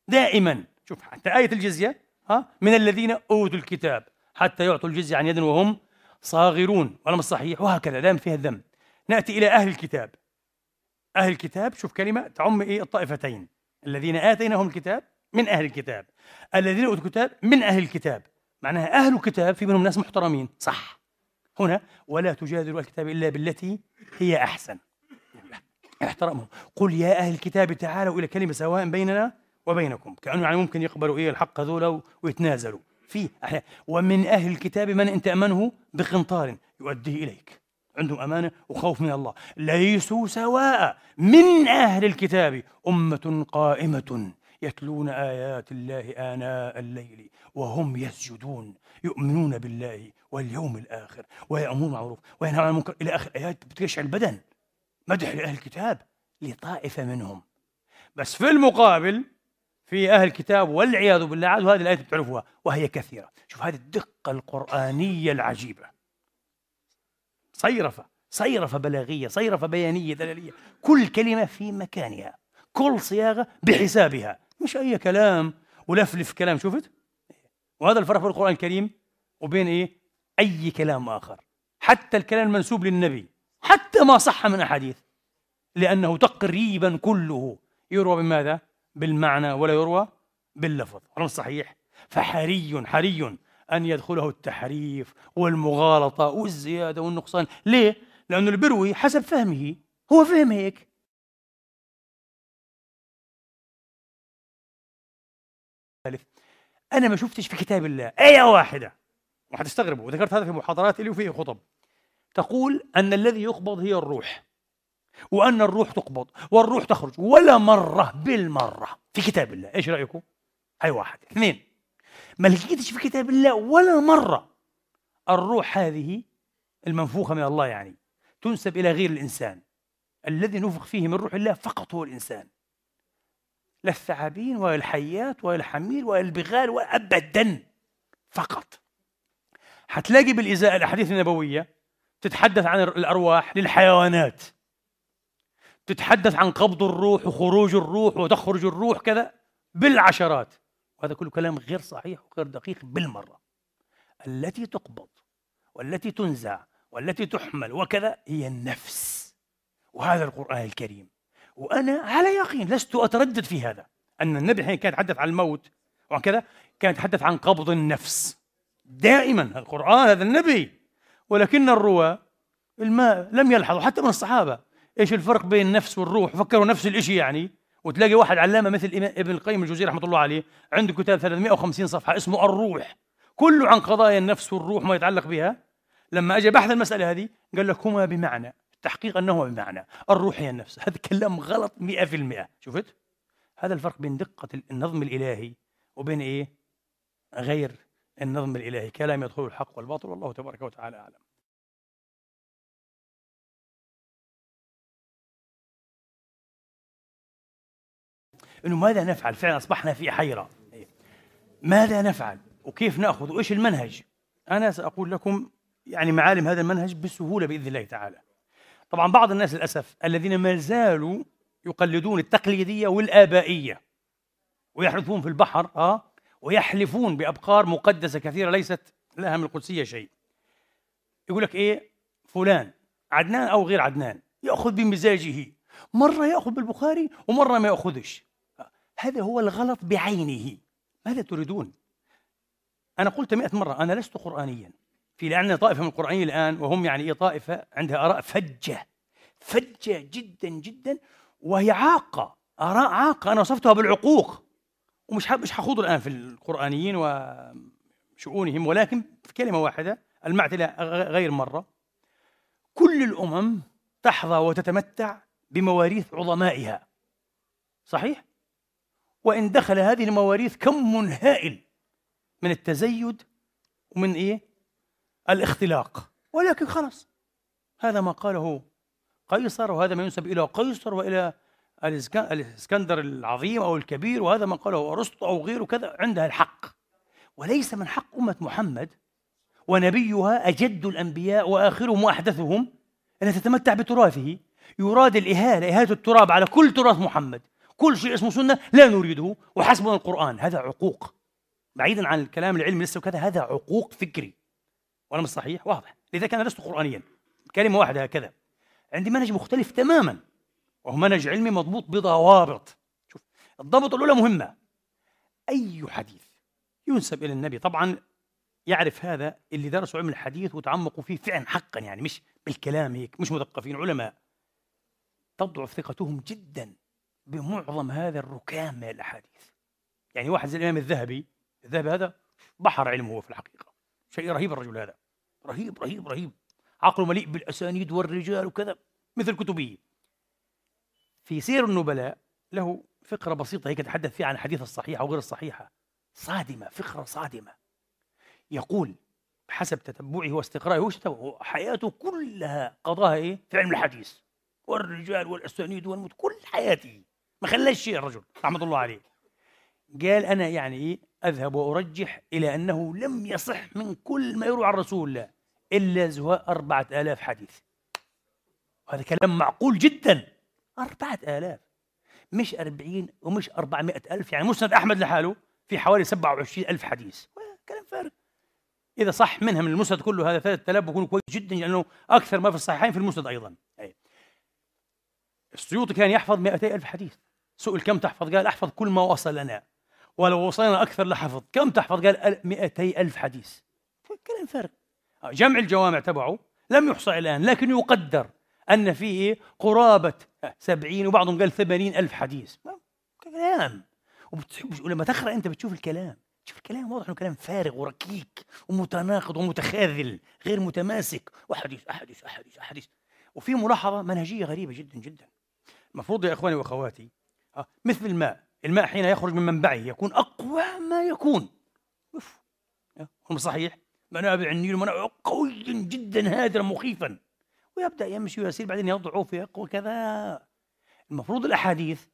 دائما شوف حتى آية الجزية ها من الذين أوتوا الكتاب حتى يعطوا الجزية عن يد وهم صاغرون ولم الصحيح وهكذا دائما فيها الذم نأتي إلى أهل الكتاب. أهل الكتاب شوف كلمة تعم إيه؟ الطائفتين. الذين آتيناهم الكتاب من أهل الكتاب. الذين أوتوا الكتاب من أهل الكتاب. معناها أهل الكتاب في منهم ناس محترمين. صح. هنا ولا تجادلوا الكتاب إلا بالتي هي أحسن. احترمهم قل يا أهل الكتاب تعالوا إلى كلمة سواء بيننا وبينكم. كأنه يعني ممكن يقبلوا إيه؟ الحق هذول ويتنازلوا. في أحيانا ومن أهل الكتاب من إن تأمنه بقنطار يؤديه إليك. عندهم أمانة وخوف من الله. ليسوا سواء. من أهل الكتاب أمة قائمة يتلون آيات الله آناء الليل وهم يسجدون. يؤمنون بالله واليوم الآخر ويأمرون بالمعروف وينهون عن المنكر. إلى آخر آيات بتشعل البدن. مدح لأهل الكتاب لطائفة منهم. بس في المقابل في أهل الكتاب والعياذ بالله عاد هذه الآية بتعرفوها وهي كثيرة. شوف هذه الدقة القرآنية العجيبة. صيرفة صيرفة بلاغية صيرفة بيانية دلالية كل كلمة في مكانها كل صياغة بحسابها. مش أي كلام ولفلف كلام شفت؟ وهذا الفرق بين القرآن الكريم وبين إيه؟ أي كلام آخر. حتى الكلام المنسوب للنبي حتى ما صح من أحاديث. لأنه تقريبا كله يروى بماذا؟ بالمعنى ولا يروى باللفظ. رمز صحيح. فحري حري أن يدخله التحريف والمغالطة والزيادة والنقصان. ليه؟ لأنه اللي بيروي حسب فهمه. هو فهم هيك. أنا ما شفتش في كتاب الله. آية واحدة. وحتستغربوا وذكرت هذا في محاضرات لي وفي خطب. تقول أن الذي يقبض هي الروح. وأن الروح تقبض والروح تخرج ولا مرة بالمرة. في كتاب الله إيش رأيكم؟ هاي واحد. اثنين. ما لقيتش في كتاب الله ولا مرة. الروح هذه المنفوخة من الله يعني تنسب إلى غير الإنسان. الذي نفخ فيه من روح الله فقط هو الإنسان. لا الثعابين ولا الحيات ولا الحمير ولا البغال ولا أبدا. فقط. حتلاقي بالإزاء الأحاديث النبوية تتحدث عن الأرواح للحيوانات. تتحدث عن قبض الروح وخروج الروح وتخرج الروح كذا بالعشرات. وهذا كله كلام غير صحيح وغير دقيق بالمرة. التي تقبض والتي تنزع والتي تحمل وكذا هي النفس. وهذا القرآن الكريم. وأنا على يقين لست أتردد في هذا. أن النبي حين كان يتحدث عن الموت وكذا كان يتحدث عن قبض النفس. دائما القرآن هذا النبي. ولكن الرواة الماء لم يلحظوا حتى من الصحابة. إيش الفرق بين النفس والروح؟ فكروا نفس الشيء يعني. وتلاقي واحد علامة مثل ابن القيم الجوزي رحمة الله عليه عنده كتاب 350 صفحة اسمه الروح. كله عن قضايا النفس والروح ما يتعلق بها. لما اجى بحث المسألة هذه قال لك هما بمعنى. التحقيق أنه بمعنى. الروح هي النفس. هذا كلام غلط 100% شفت؟ هذا الفرق بين دقة النظم الإلهي وبين إيه؟ غير النظم الإلهي. كلام يدخل الحق والباطل والله تبارك وتعالى أعلم. إنه ماذا نفعل؟ فعلا أصبحنا في حيرة. ماذا نفعل؟ وكيف نأخذ؟ وإيش المنهج؟ أنا سأقول لكم يعني معالم هذا المنهج بسهولة بإذن الله تعالى. طبعا بعض الناس للأسف الذين ما زالوا يقلدون التقليدية والآبائية. ويحرثون في البحر آه ويحلفون بأبقار مقدسة كثيرة ليست لها من القدسية شيء. يقول لك إيه؟ فلان عدنان أو غير عدنان يأخذ بمزاجه. مرة يأخذ بالبخاري ومرة ما يأخذش. هذا هو الغلط بعينه. ماذا تريدون؟ أنا قلت مئة مرة أنا لست قرانيا. في لأن طائفة من القرآنيين الآن وهم يعني إيه طائفة عندها آراء فجة فجة جدا جدا وهي عاقة آراء عاقة. أنا وصفتها بالعقوق. ومش مش حخوض الآن في القرآنيين وشؤونهم ولكن في كلمة واحدة المعتلة غير مرة. كل الأمم تحظى وتتمتع بمواريث عظمائها. صحيح؟ وإن دخل هذه المواريث كم هائل من التزيد ومن إيه؟ الاختلاق. ولكن خلاص هذا ما قاله قيصر وهذا ما ينسب إلى قيصر وإلى الإسكندر العظيم أو الكبير وهذا ما قاله أرسطو أو غيره كذا عندها الحق. وليس من حق أمة محمد ونبيها أجد الأنبياء وآخرهم وأحدثهم أن تتمتع بتراثه. يراد الإهالة إهالة التراب على كل تراث محمد. كل شيء اسمه سنة لا نريده وحسبنا القرآن هذا عقوق. بعيدا عن الكلام العلمي لسه وكذا هذا عقوق فكري. ولا مش صحيح واضح. لذلك أنا لست قرآنيا. كلمة واحدة هكذا. عندي منهج مختلف تماما وهو منهج علمي مضبوط بضوابط. شوف الضابط الأولى مهمة. أي حديث ينسب إلى النبي؟ طبعا يعرف هذا اللي درسوا علم الحديث وتعمقوا فيه فعلا حقا يعني مش بالكلام هيك مش مثقفين علماء. تضعف ثقتهم جدا. بمعظم هذا الركام من الأحاديث. يعني واحد زي الإمام الذهبي الذهبي هذا بحر علمه هو في الحقيقة. شيء رهيب الرجل هذا. رهيب رهيب رهيب. عقله مليء بالأسانيد والرجال وكذا مثل كتبه. في سير النبلاء له فقرة بسيطة هيك تحدث فيها عن الحديث الصحيحة أو غير الصحيحة. صادمة فقرة صادمة. يقول بحسب تتبعه واستقرائه هو حياته كلها قضاها إيه؟ في علم الحديث. والرجال والأسانيد والموت كل حياته. ما خلاش شيء الرجل رحمة الله عليه. قال أنا يعني إيه أذهب وأرجح إلى أنه لم يصح من كل ما يروى عن رسول الله إلا زواء أربعة آلاف حديث. هذا كلام معقول جدا. أربعة آلاف. مش أربعين ومش أربعمائة ألف يعني مسند أحمد لحاله في حوالي سبعة وعشرين ألف حديث. كلام فارغ. إذا صح منها من المسند كله هذا ثلاثة آلاف بيكون كويس جدا لأنه أكثر ما في الصحيحين في المسند أيضا. أي. السيوطي كان يحفظ 200 ألف حديث. سئل كم تحفظ؟ قال أحفظ كل ما وصل لنا ولو وصلنا أكثر لحفظ. كم تحفظ؟ قال 200 ألف حديث. كلام فارغ. جمع الجوامع تبعه لم يحصى الآن لكن يقدر أن فيه قرابة سبعين وبعضهم قال ثمانين ألف حديث. كلام. ولما تقرأ أنت بتشوف الكلام. شوف الكلام واضح إنه كلام فارغ وركيك ومتناقض ومتخاذل غير متماسك. واحاديث أحاديث أحاديث أحاديث. وفي ملاحظة منهجية غريبة جدا جدا. المفروض يا إخواني وأخواتي آه، مثل الماء. الماء حين يخرج من منبعه يكون أقوى ما يكون. هم صحيح. منابع النيل منابع قوي جدا هادرا مخيفا. ويبدأ يمشي ويسير بعدين يضعف ويقوى كذا. المفروض الأحاديث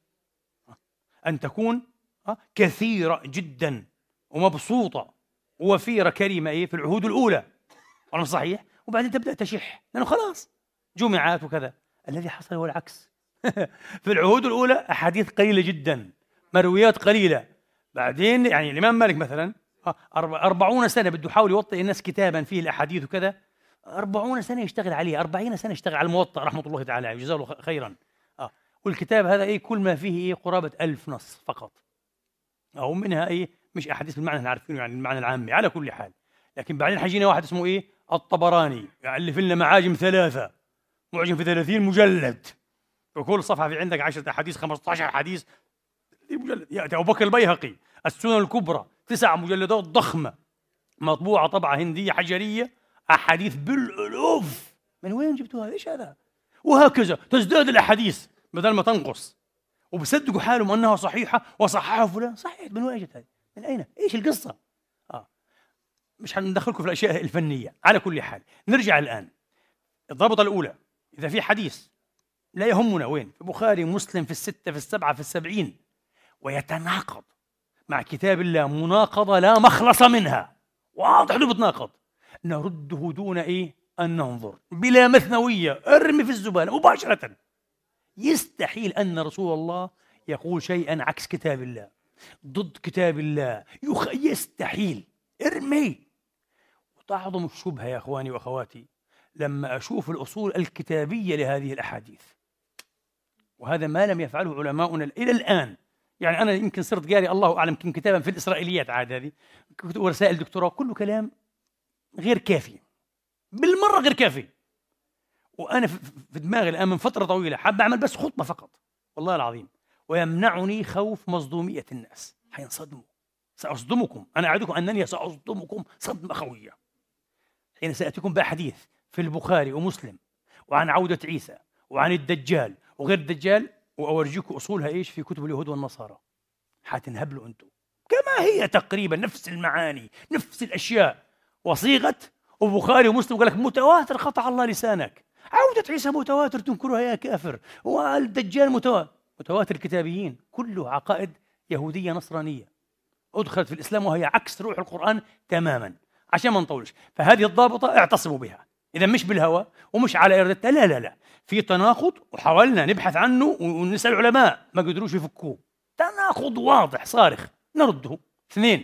أن تكون آه، كثيرة جدا ومبسوطة. ووفيرة كريمة إيه في العهود الأولى. ولا صحيح؟ وبعدين تبدأ تشح. لأنه خلاص جمعات وكذا. الذي حصل هو العكس. في العهود الأولى أحاديث قليلة جدا مرويات قليلة. بعدين يعني الإمام مالك مثلا آه، أربعون سنة بده يحاول يوطئ الناس كتابا فيه الأحاديث وكذا. أربعون سنة يشتغل عليه أربعين سنة يشتغل على الموطأ رحمة الله تعالى عليه جزاه الله خيرا. آه. والكتاب هذا إيه كل ما فيه إيه قرابة ألف نص فقط. أو منها إيه مش أحاديث بالمعنى اللي عارفينه يعني المعنى العامي على كل حال. لكن بعدين حيجينا واحد اسمه إيه الطبراني يألف لنا معاجم ثلاثة. معجم في 30 مجلد. وكل صفحة في عندك 10 أحاديث 15 حديث يأتي أبو بكر البيهقي السنن الكبرى تسع مجلدات ضخمة مطبوعة طبعة هندية حجرية أحاديث بالألوف من وين جبتوها؟ إيش هذا؟ وهكذا تزداد الأحاديث بدل ما تنقص وبصدقوا حالهم أنها صحيحة وصححها فلان صحيح من وين جت هذه؟ من أين؟ إيش القصة؟ آه مش حندخلكم في الأشياء الفنية على كل حال نرجع الآن الضابطة الأولى إذا في حديث لا يهمنا وين في البخاري مسلم في الستة في السبعة في السبعين. ويتناقض مع كتاب الله مناقضة لا مخلص منها. واضح إنه بتناقض. نرده دون إيه؟ أن ننظر. بلا مثنوية. أرمي في الزبالة مباشرة. يستحيل أن رسول الله يقول شيئا عكس كتاب الله. ضد كتاب الله. يخ... يستحيل. أرمي. وتعظم الشبهة يا إخواني وأخواتي لما أشوف الأصول الكتابية لهذه الأحاديث. وهذا ما لم يفعله علماؤنا إلى الآن. يعني أنا يمكن صرت قاري الله أعلم يمكن كتابا في الإسرائيليات عاد هذه ورسائل دكتوراه كله كلام غير كافي بالمرة غير كافي. وأنا في دماغي الآن من فترة طويلة حاب أعمل بس خطبة فقط والله العظيم. ويمنعني خوف مصدومية الناس. حينصدموا. سأصدمكم. أنا أعدكم أنني سأصدمكم صدمة خوية. حين سأتيكم بأحاديث في البخاري ومسلم وعن عودة عيسى وعن الدجال وغير الدجال وأورجيكم أصولها إيش في كتب اليهود والنصارى. حتنهبلوا أنتم. كما هي تقريبا نفس المعاني نفس الأشياء. وصيغة وبخاري ومسلم قال لك متواتر قطع الله لسانك. عودة عيسى متواتر تنكرها يا كافر. والدجال متواتر متواتر الكتابيين كله عقائد يهودية نصرانية. أدخلت في الإسلام وهي عكس روح القرآن تماما. عشان ما نطولش. فهذه الضابطة اعتصموا بها. إذا مش بالهوى ومش على إرادتها لا لا لا. في تناقض وحاولنا نبحث عنه ونسأل العلماء ما قدروش يفكوه. تناقض واضح صارخ. نرده اثنين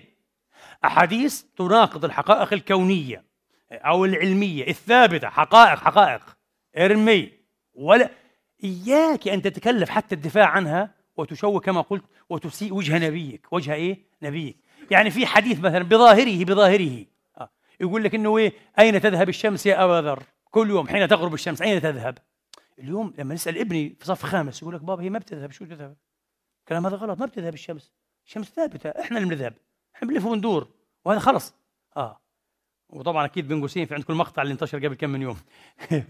أحاديث تناقض الحقائق الكونية أو العلمية الثابتة. حقائق حقائق. ارمي. ولا إياك أن تتكلف حتى الدفاع عنها وتشوه كما قلت وتسيء وجه نبيك. وجه إيه؟ نبيك. يعني في حديث مثلا بظاهره بظاهره. آه. يقول لك إنه إيه؟ أين تذهب الشمس يا أبا ذر؟ كل يوم حين تغرب الشمس أين تذهب؟ اليوم لما نسال ابني في صف خامس يقول لك بابا هي ما بتذهب شو تذهب؟ الكلام هذا غلط ما بتذهب الشمس. الشمس ثابتة إحنا اللي بنذهب إحنا بنلف وندور وهذا خلص. آه. وطبعا أكيد بين قوسين في عندكم المقطع اللي انتشر قبل كم من يوم.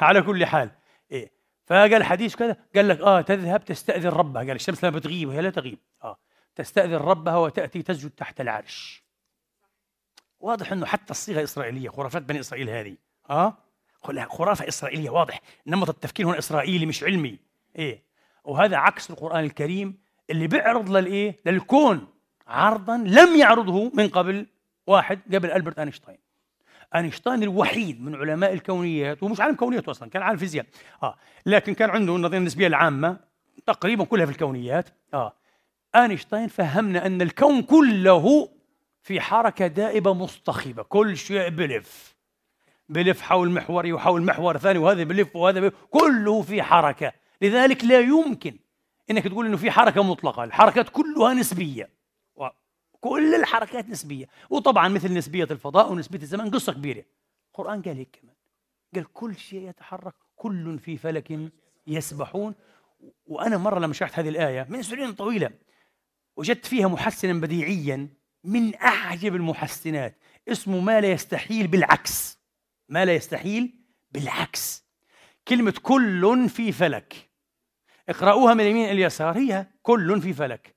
على كل حال. إيه. فقال الحديث كذا قال لك آه تذهب تستأذن ربها. قال الشمس لما بتغيب وهي لا تغيب. آه. تستأذن ربها وتأتي تسجد تحت العرش. واضح إنه حتى الصيغة إسرائيلية خرافات بني إسرائيل هذه. آه. خرافة إسرائيلية واضح. نمط التفكير هنا إسرائيلي مش علمي. إيه؟ وهذا عكس القرآن الكريم اللي بيعرض للإيه؟ للكون. عرضا لم يعرضه من قبل واحد قبل ألبرت أينشتاين. أينشتاين الوحيد من علماء الكونيات ومش عالم كونيات أصلا كان عالم فيزياء. آه. لكن كان عنده النظرية النسبية العامة تقريبا كلها في الكونيات. آه. أينشتاين فهمنا أن الكون كله في حركة دائبة مصطخبة كل شيء بلف. بلف حول محوري وحول محور ثاني وهذا بلف وهذا بلف. كله في حركة. لذلك لا يمكن إنك تقول إنه في حركة مطلقة. الحركات كلها نسبية. كل الحركات نسبية. وطبعا مثل نسبية الفضاء ونسبية الزمان قصة كبيرة. القرآن قال هيك كمان. قال كل شيء يتحرك كل في فلك يسبحون. وأنا مرة لما شرحت هذه الآية من سنين طويلة وجدت فيها محسنا بديعيا من أعجب المحسنات. اسمه ما لا يستحيل بالعكس. ما لا يستحيل بالعكس. كلمة كل في فلك. اقرأوها من اليمين إلى اليسار هي كل في فلك.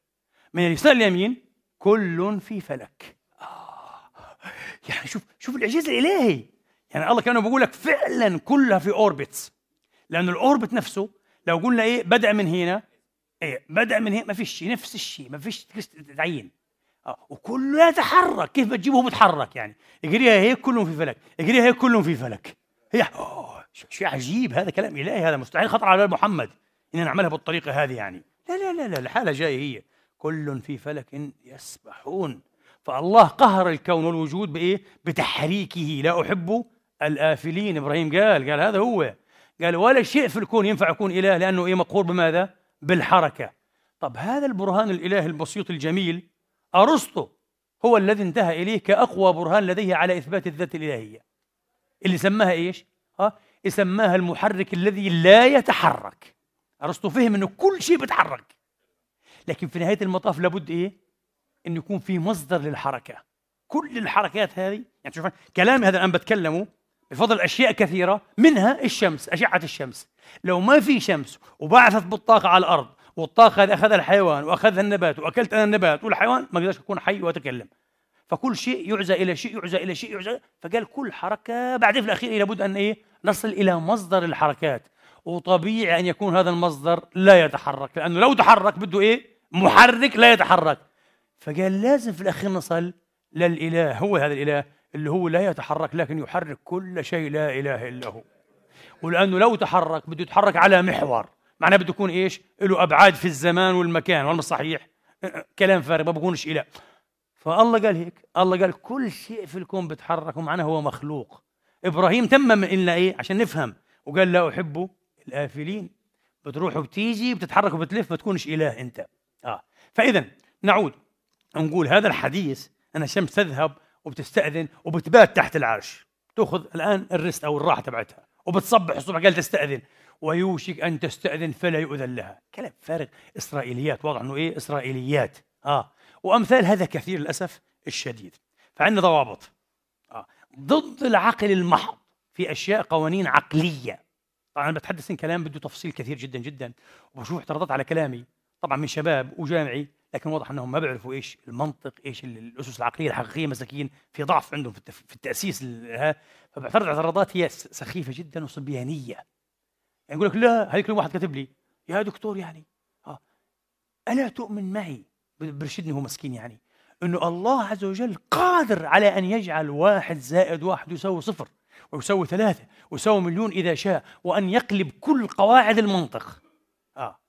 من اليسار اليمين كل في فلك. آه. يعني شوف شوف الإعجاز الإلهي. يعني الله كانوا بيقول لك فعلا كلها في أوربتس لأنه الأوربت نفسه لو قلنا إيه بدأ من هنا. إيه بدأ من هنا ما فيش نفس الشيء ما فيش تعيين. آه. وكله يتحرك. كيف بتجيبه بتحرك يعني؟ اقريها هيك كلهم في فلك. اقريها هيك كلهم في فلك. هي. شيء عجيب هذا كلام. إلهي هذا مستحيل خطر على محمد إن نعملها بالطريقة هذه يعني. لا لا لا لا الحالة جاية هي. كل في فلك يسبحون. فالله قهر الكون والوجود بإيه؟ بتحريكه. لا أحب الآفلين. إبراهيم قال قال هذا هو. قال ولا شيء في الكون ينفع يكون إله لأنه إيه مقهور بماذا؟ بالحركة. طب هذا البرهان الإله البسيط الجميل أرسطو هو الذي انتهى إليه كأقوى برهان لديه على إثبات الذات الإلهية. اللي سماها إيش؟ ها؟ سماها المحرك الذي لا يتحرك. أرسطو فهم إنه كل شيء بيتحرك. لكن في نهاية المطاف لابد إيه؟ انه يكون في مصدر للحركة. كل الحركات هذه يعني شوف كلامي هذا الآن بتكلمه بفضل أشياء كثيرة منها الشمس أشعة الشمس. لو ما في شمس وبعثت بالطاقة على الأرض والطاقة هذه أخذها الحيوان وأخذها النبات وأكلت أنا النبات والحيوان ما قدرش اكون حي واتكلم فكل شيء يعزى إلى شيء يعزى إلى شيء يعزى فقال كل حركة بعدين في الأخير لابد أن إيه؟ نصل إلى مصدر الحركات. وطبيعي أن يكون هذا المصدر لا يتحرك لأنه لو تحرك بده إيه؟ محرك لا يتحرك. فقال لازم في الأخير نصل للإله هو هذا الإله اللي هو لا يتحرك لكن يحرك كل شيء لا إله إلا هو. ولأنه لو تحرك بده يتحرك على محور. معناه بده يكون إيش؟ له أبعاد في الزمان والمكان ولا صحيح. كلام فارغ ما بكونش إله. فالله قال هيك الله قال كل شيء في الكون بيتحرك ومعناه هو مخلوق. إبراهيم تمم لنا إيه؟ عشان نفهم. وقال لا أحب الآفلين. بتروح وبتيجي بتتحرك وبتلف ما تكونش إله أنت. آه. فإذا نعود نقول هذا الحديث أن الشمس تذهب وبتستأذن وبتبات تحت العرش. تأخذ الآن الرست أو الراحة تبعتها. وبتصبح الصبح قال تستأذن. ويوشك أن تستأذن فلا يؤذن لها. كلام فارغ. إسرائيليات واضح أنه إيه؟ إسرائيليات. آه. وأمثال هذا كثير للأسف الشديد. فعندنا ضوابط. آه. ضد العقل المحض في أشياء قوانين عقلية. طبعا أنا بتحدث عن كلام بده تفصيل كثير جدا جدا وبشوف اعتراضات على كلامي. طبعا من شباب وجامعي لكن واضح إنهم ما بيعرفوا إيش المنطق إيش الأسس العقلية الحقيقية مساكين في ضعف عندهم في التأسيس فبعترض اعتراضات هي سخيفة جدا وصبيانية. يعني يقول لك لا هذيك واحد كاتب لي يا دكتور يعني آه ألا تؤمن معي؟ برشدني هو مسكين يعني انه الله عز وجل قادر على أن يجعل واحد زائد واحد يساوي صفر ويساوي ثلاثة ويساوي مليون إذا شاء وأن يقلب كل قواعد المنطق. آه.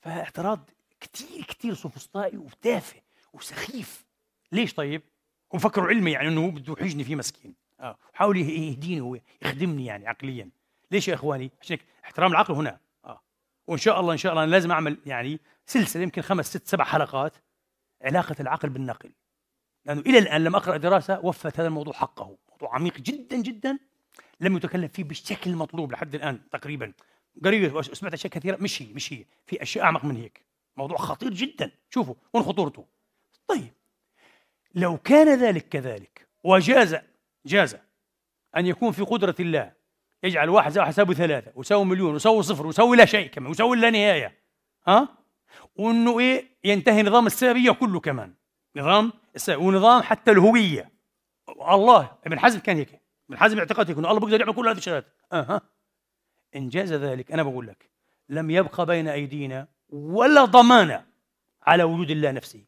فاعتراض كثير كثير سوفسطائي وتافه وسخيف. ليش طيب؟ هو فكروا علمي يعني إنه بده يحجني فيه مسكين. آه. حاول يهديني هو يخدمني يعني عقليا. ليش يا إخواني؟ عشان احترام العقل هنا. آه. وإن شاء الله إن شاء الله أنا لازم أعمل يعني سلسلة يمكن خمس ست سبع حلقات علاقة العقل بالنقل. لأنه إلى الآن لم أقرأ دراسة وفت هذا الموضوع حقه. موضوع عميق جدا جدا. لم يتكلم فيه بالشكل المطلوب لحد الآن تقريبا. قريب سمعت أشياء كثيرة؟ مش هي مش هي. في أشياء أعمق من هيك. موضوع خطير جدا. شوفوا وين خطورته؟ طيب. لو كان ذلك كذلك وجاز جاز أن يكون في قدرة الله يجعل واحد زائد واحد يساوي ثلاثة ويساوي مليون ويساوي صفر ويساوي لا شيء كمان ويساوي لا نهاية. ها؟ وإنه إيه؟ ينتهي نظام السببية كله كمان. نظام السببية ونظام حتى الهوية. الله ابن حزم كان هيك. ابن حزم اعتقد هيك إنه الله بيقدر يعمل كل هذه الشغلات. أها. إن جاز ذلك أنا بقول لك لم يبقى بين أيدينا ولا ضمانة على وجود الله نفسه.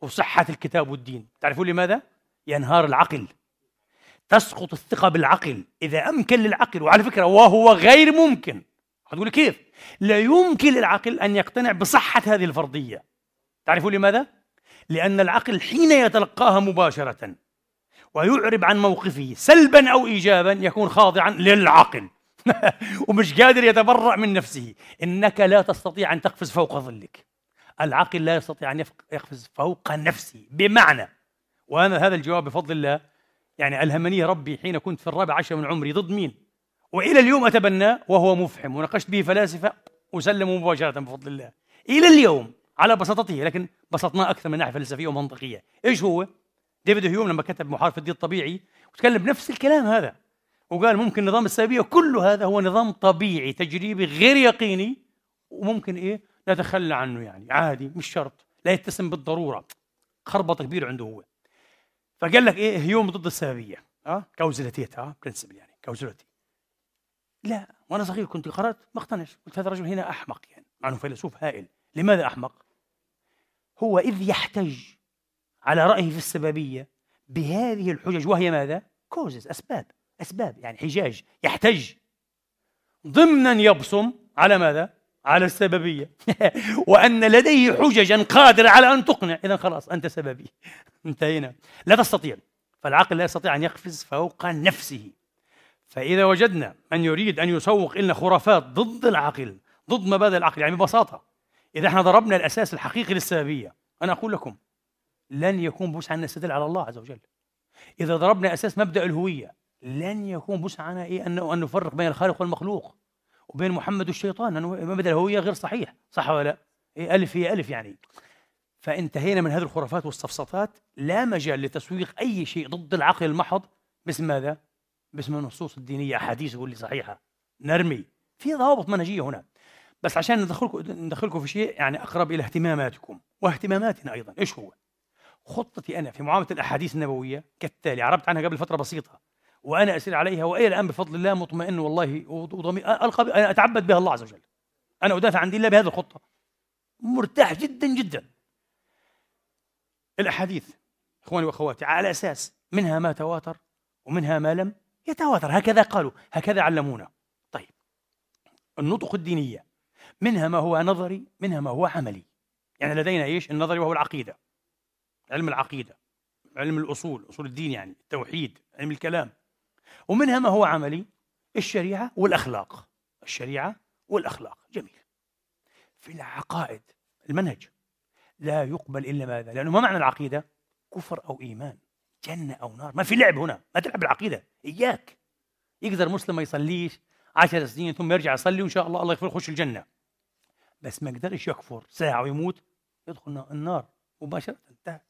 وصحة الكتاب والدين. تعرفون لماذا؟ ينهار العقل. تسقط الثقة بالعقل. إذا أمكن للعقل وعلى فكرة وهو غير ممكن. هتقول كيف؟ لا يمكن للعقل أن يقتنع بصحة هذه الفرضية. تعرفون لماذا؟ لأن العقل حين يتلقاها مباشرة ويعرب عن موقفه سلبا أو ايجابا يكون خاضعا للعقل. ومش قادر يتبرأ من نفسه. إنك لا تستطيع أن تقفز فوق ظلك. العقل لا يستطيع أن يقفز فوق نفسه. بمعنى وأنا هذا الجواب بفضل الله يعني ألهمني ربي حين كنت في الرابع عشر من عمري ضد مين؟ وإلى اليوم اتبناه وهو مفحم. وناقشت به فلاسفة وسلموا مباشرة بفضل الله. إلى اليوم على بساطته لكن بسطناه أكثر من ناحية فلسفية ومنطقية. إيش هو؟ ديفيد هيوم لما كتب محاورات في الدين الطبيعي وتكلم بنفس الكلام هذا. وقال ممكن نظام السببيه كل هذا هو نظام طبيعي تجريبي غير يقيني. وممكن إيه؟ نتخلى عنه يعني عادي مش شرط. لا يتسم بالضرورة. خربطة كبيرة عنده هو. فقال لك إيه هيوم ضد السببية. آه Kausalität آه principle يعني causality. لا وأنا صغير كنت قرأت ما اقتنعش. قلت هذا الرجل هنا أحمق يعني مع إنه فيلسوف هائل. لماذا أحمق؟ هو إذ يحتج على رأيه في السببية بهذه الحجج وهي ماذا؟ كوزز أسباب. أسباب يعني حجاج. يحتج. ضمنا يبصم على ماذا؟ على السببية. وأن لديه حججا قادره على أن تقنع. اذا خلاص أنت سببي. انتهينا. لا تستطيع. فالعقل لا يستطيع أن يقفز فوق نفسه. فإذا وجدنا من يريد أن يسوق لنا خرافات ضد العقل ضد مبادئ العقل يعني ببساطة. إذا إحنا ضربنا الأساس الحقيقي للسببية. أنا أقول لكم لن يكون بوسعنا نستدل على الله عز وجل. إذا ضربنا أساس مبدأ الهوية لن يكون بوسعنا إيه ان أن نفرق بين الخالق والمخلوق. وبين محمد والشيطان لأنه مبدا الهويه غير صحيح صح ولا لا؟ إيه ألف هي ألف يعني. فانتهينا من هذه الخرافات والسفسطات لا مجال لتسويق أي شيء ضد العقل المحض. باسم ماذا؟ باسم النصوص الدينية أحاديث يقول لي صحيحة. نرمي. في ضوابط منهجية هنا. بس عشان ندخلكم ندخلكم في شيء يعني أقرب إلى اهتماماتكم واهتماماتنا أيضا. إيش هو؟ خطتي أنا في معاملة الأحاديث النبوية كالتالي عربت عنها قبل فترة بسيطة. وأنا أسير عليها والى الآن بفضل الله مطمئن والله وضمير ألقى أنا أتعبد بها الله عز وجل. أنا أدافع عن دين الله بهذه الخطة. مرتاح جدا جدا. الأحاديث إخواني وأخواتي على أساس منها ما تواتر ومنها ما لم يتواتر. هكذا قالوا هكذا علمونا. طيب. النطق الدينية منها ما هو نظري منها ما هو عملي. يعني لدينا إيش؟ النظري وهو العقيدة. علم العقيدة علم الأصول أصول الدين يعني التوحيد علم الكلام. ومنها ما هو عملي؟ الشريعة والأخلاق. الشريعة والأخلاق. جميل. في العقائد المنهج. لا يقبل إلا ماذا؟ لأنه ما معنى العقيدة؟ كفر أو إيمان جنة أو نار. ما في لعب هنا. ما تلعب بالعقيدة. إياك. يقدر مسلم ما يصليش عشر سنين ثم يرجع يصلي وإن شاء الله الله يغفر يخش الجنة. بس ما يقدرش يكفر. ساعة ويموت يدخل النار مباشرة. انتهى.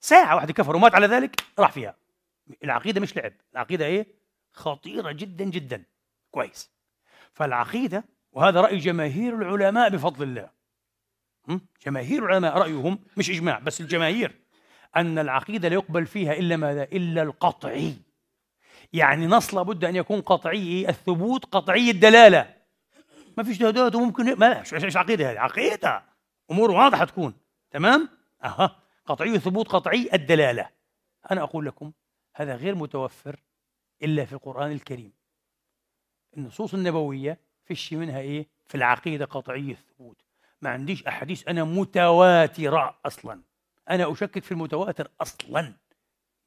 ساعة واحدة كفر ومات على ذلك راح فيها. العقيدة مش لعب العقيدة إيه؟ خطيرة جدا جدا. كويس. فالعقيدة وهذا رأي جماهير العلماء بفضل الله. جماهير العلماء رأيهم مش إجماع بس الجماهير أن العقيدة لا يقبل فيها إلا ماذا؟ إلا القطعي. يعني نص لابد أن يكون قطعي الثبوت قطعي الدلالة. ما فيش دهدات وممكن ما مش عقيدة هذه؟ عقيدة. أمور واضحة تكون. تمام؟ أها. قطعي الثبوت قطعي الدلالة. أنا أقول لكم هذا غير متوفر إلا في القرآن الكريم. النصوص النبوية فيش منها إيه؟ في العقيدة قطعية الثبوت. ما عنديش أحاديث أنا متواترة أصلا. أنا أشكك في المتواتر أصلا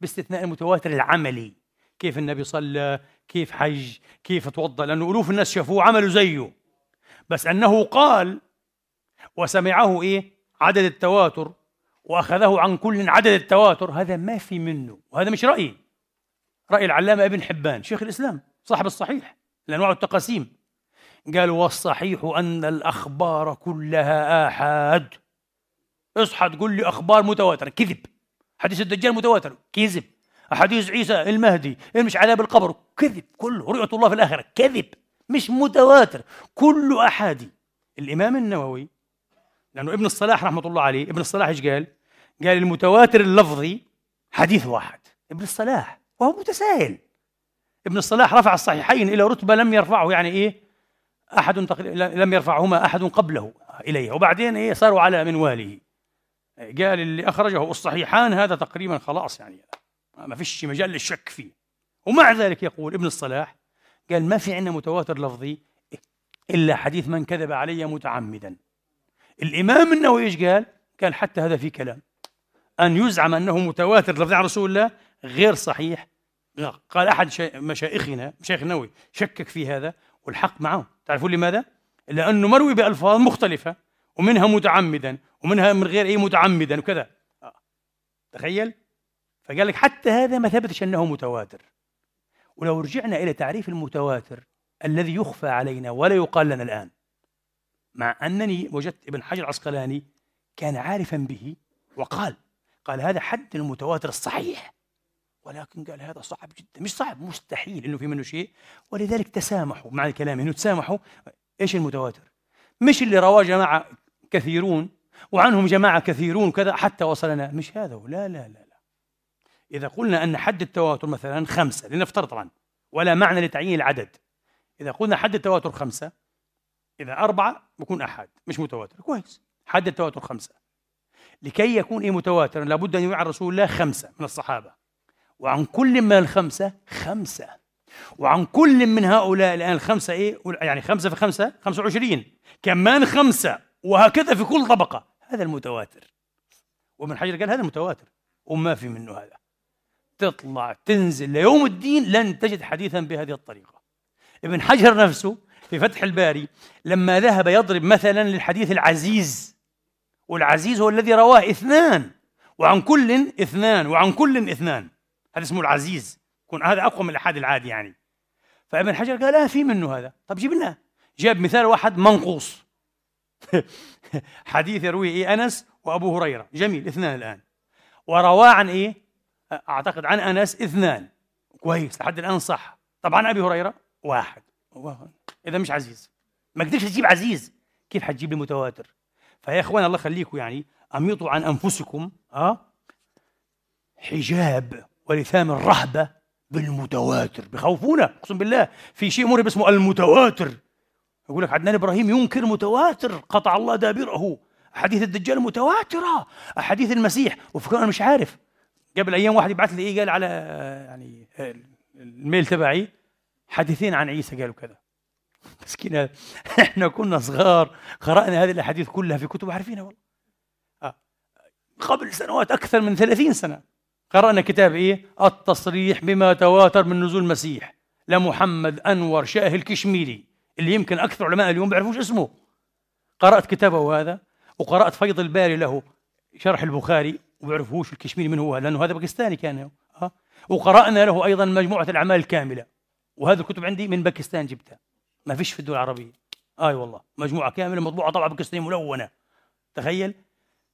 باستثناء المتواتر العملي. كيف النبي صلى كيف حج كيف توضأ لأنه ألوف الناس شافوه عملوا زيه. بس أنه قال وسمعه إيه؟ عدد التواتر وأخذه عن كل عدد التواتر. هذا ما في منه وهذا مش رأيي رأي العلامة ابن حبان شيخ الإسلام صاحب الصحيح الأنواع التقاسيم قال والصحيح أن الأخبار كلها آحاد. اصحى تقول لي أخبار متواترة كذب. حديث الدجال متواتر كذب. أحاديث عيسى المهدي مش عذاب القبر كذب. كله رؤية الله في الآخرة كذب مش متواتر. كله أحادي. الإمام النووي لأنه ابن الصلاح رحمة الله عليه ابن الصلاح إيش قال؟ قال المتواتر اللفظي حديث واحد. ابن الصلاح وهو متساهل. ابن الصلاح رفع الصحيحين إلى رتبة لم يرفعه يعني إيه؟ أحد لم يرفعهما أحد قبله إليها وبعدين إيه؟ صاروا على منواله قال اللي أخرجه الصحيحان هذا تقريبا خلاص يعني. ما فيش مجال للشك فيه. ومع ذلك يقول ابن الصلاح قال ما في عندنا متواتر لفظي إلا حديث من كذب علي متعمدا. الإمام النووي إيش قال؟ قال حتى هذا في كلام أن يزعم أنه متواتر لفظ عن رسول الله غير صحيح قال أحد مشايخنا مشايخ النووي شكك في هذا والحق معه تعرفون لماذا؟ لأنه مروي بألفاظ مختلفة ومنها متعمدا ومنها من غير أي متعمدا وكذا. تخيل فقال لك حتى هذا ما ثبتش أنه متواتر ولو رجعنا إلى تعريف المتواتر الذي يخفى علينا ولا يقال لنا الآن مع أنني وجدت ابن حجر العسقلاني كان عارفا به وقال قال هذا حد المتواتر الصحيح. ولكن قال هذا صعب جدا مش صعب مستحيل إنه في منه شيء. ولذلك تسامحوا مع الكلام إنه تسامحوا. إيش المتواتر؟ مش اللي رواه جماعة كثيرون وعنهم جماعة كثيرون كذا حتى وصلنا. مش هذا لا لا لا لا. إذا قلنا أن حد التواتر مثلا خمسة لنفترض طبعا ولا معنى لتعيين العدد. إذا قلنا حد التواتر خمسة إذا أربعة بكون أحد مش متواتر. كويس. حد التواتر خمسة. لكي يكون إيه متواترا لابد أن يروي عن رسول الله خمسة من الصحابة. وعن كل من الخمسة خمسة. وعن كل من هؤلاء الآن الخمسة إيه؟ يعني خمسة في خمسة خمسة وعشرين. كمان خمسة وهكذا في كل طبقة. هذا المتواتر. ومن حجر قال هذا متواتر وما في منه هذا. تطلع تنزل. ليوم الدين لن تجد حديثا بهذه الطريقة. ابن حجر نفسه في فتح الباري لما ذهب يضرب مثلا للحديث العزيز والعزيز هو الذي رواه اثنان وعن كل اثنان وعن كل اثنان. هذا اسمه العزيز. يكون هذا أقوى من الاحاد العادي يعني. فابن حجر قال لا في منه هذا. طب جيب لنا. جاب مثال واحد منقوص. حديث يرويه إيه؟ أنس وأبو هريرة. جميل اثنان الآن. ورواه عن إيه؟ أعتقد عن أنس اثنان. كويس لحد الآن صح. طبعا أبي هريرة؟ واحد. إذا مش عزيز. ما قدرتش تجيب عزيز. كيف حتجيب لي متواتر؟ فيا إخوان الله يخليكم يعني أميطوا عن أنفسكم آه؟ حجاب ولثام الرهبة بالمتواتر. بخوفونا أقسم بالله. في شيء مرعب اسمه المتواتر. يقول لك عدنان إبراهيم ينكر متواتر. قطع الله دابره. أحاديث الدجال متواترة. أحاديث المسيح. وفكر أنا مش عارف. قبل أيام واحد يبعث لي إيه قال على يعني الميل تبعي. حديثين عن عيسى قالوا كذا. مسكين إحنا كنا صغار قرأنا هذه الأحاديث كلها في كتب عارفينها والله. آه. قبل سنوات أكثر من ثلاثين سنة قرأنا كتاب إيه؟ التصريح بما تواتر من نزول المسيح لمحمد أنور شاه الكشميري اللي يمكن أكثر علماء اليوم بيعرفوش اسمه. قرأت كتابه هذا وقرأت فيض الباري له شرح البخاري وبيعرفوش الكشميري من هو لأنه هذا باكستاني كان. ها وقرأنا له أيضا مجموعة الأعمال الكاملة. وهذه الكتب عندي من باكستان جبتها. ما فيش في الدول العربية. آه والله مجموعة كاملة مطبوعة طبعا باكستانية ملونة. تخيل؟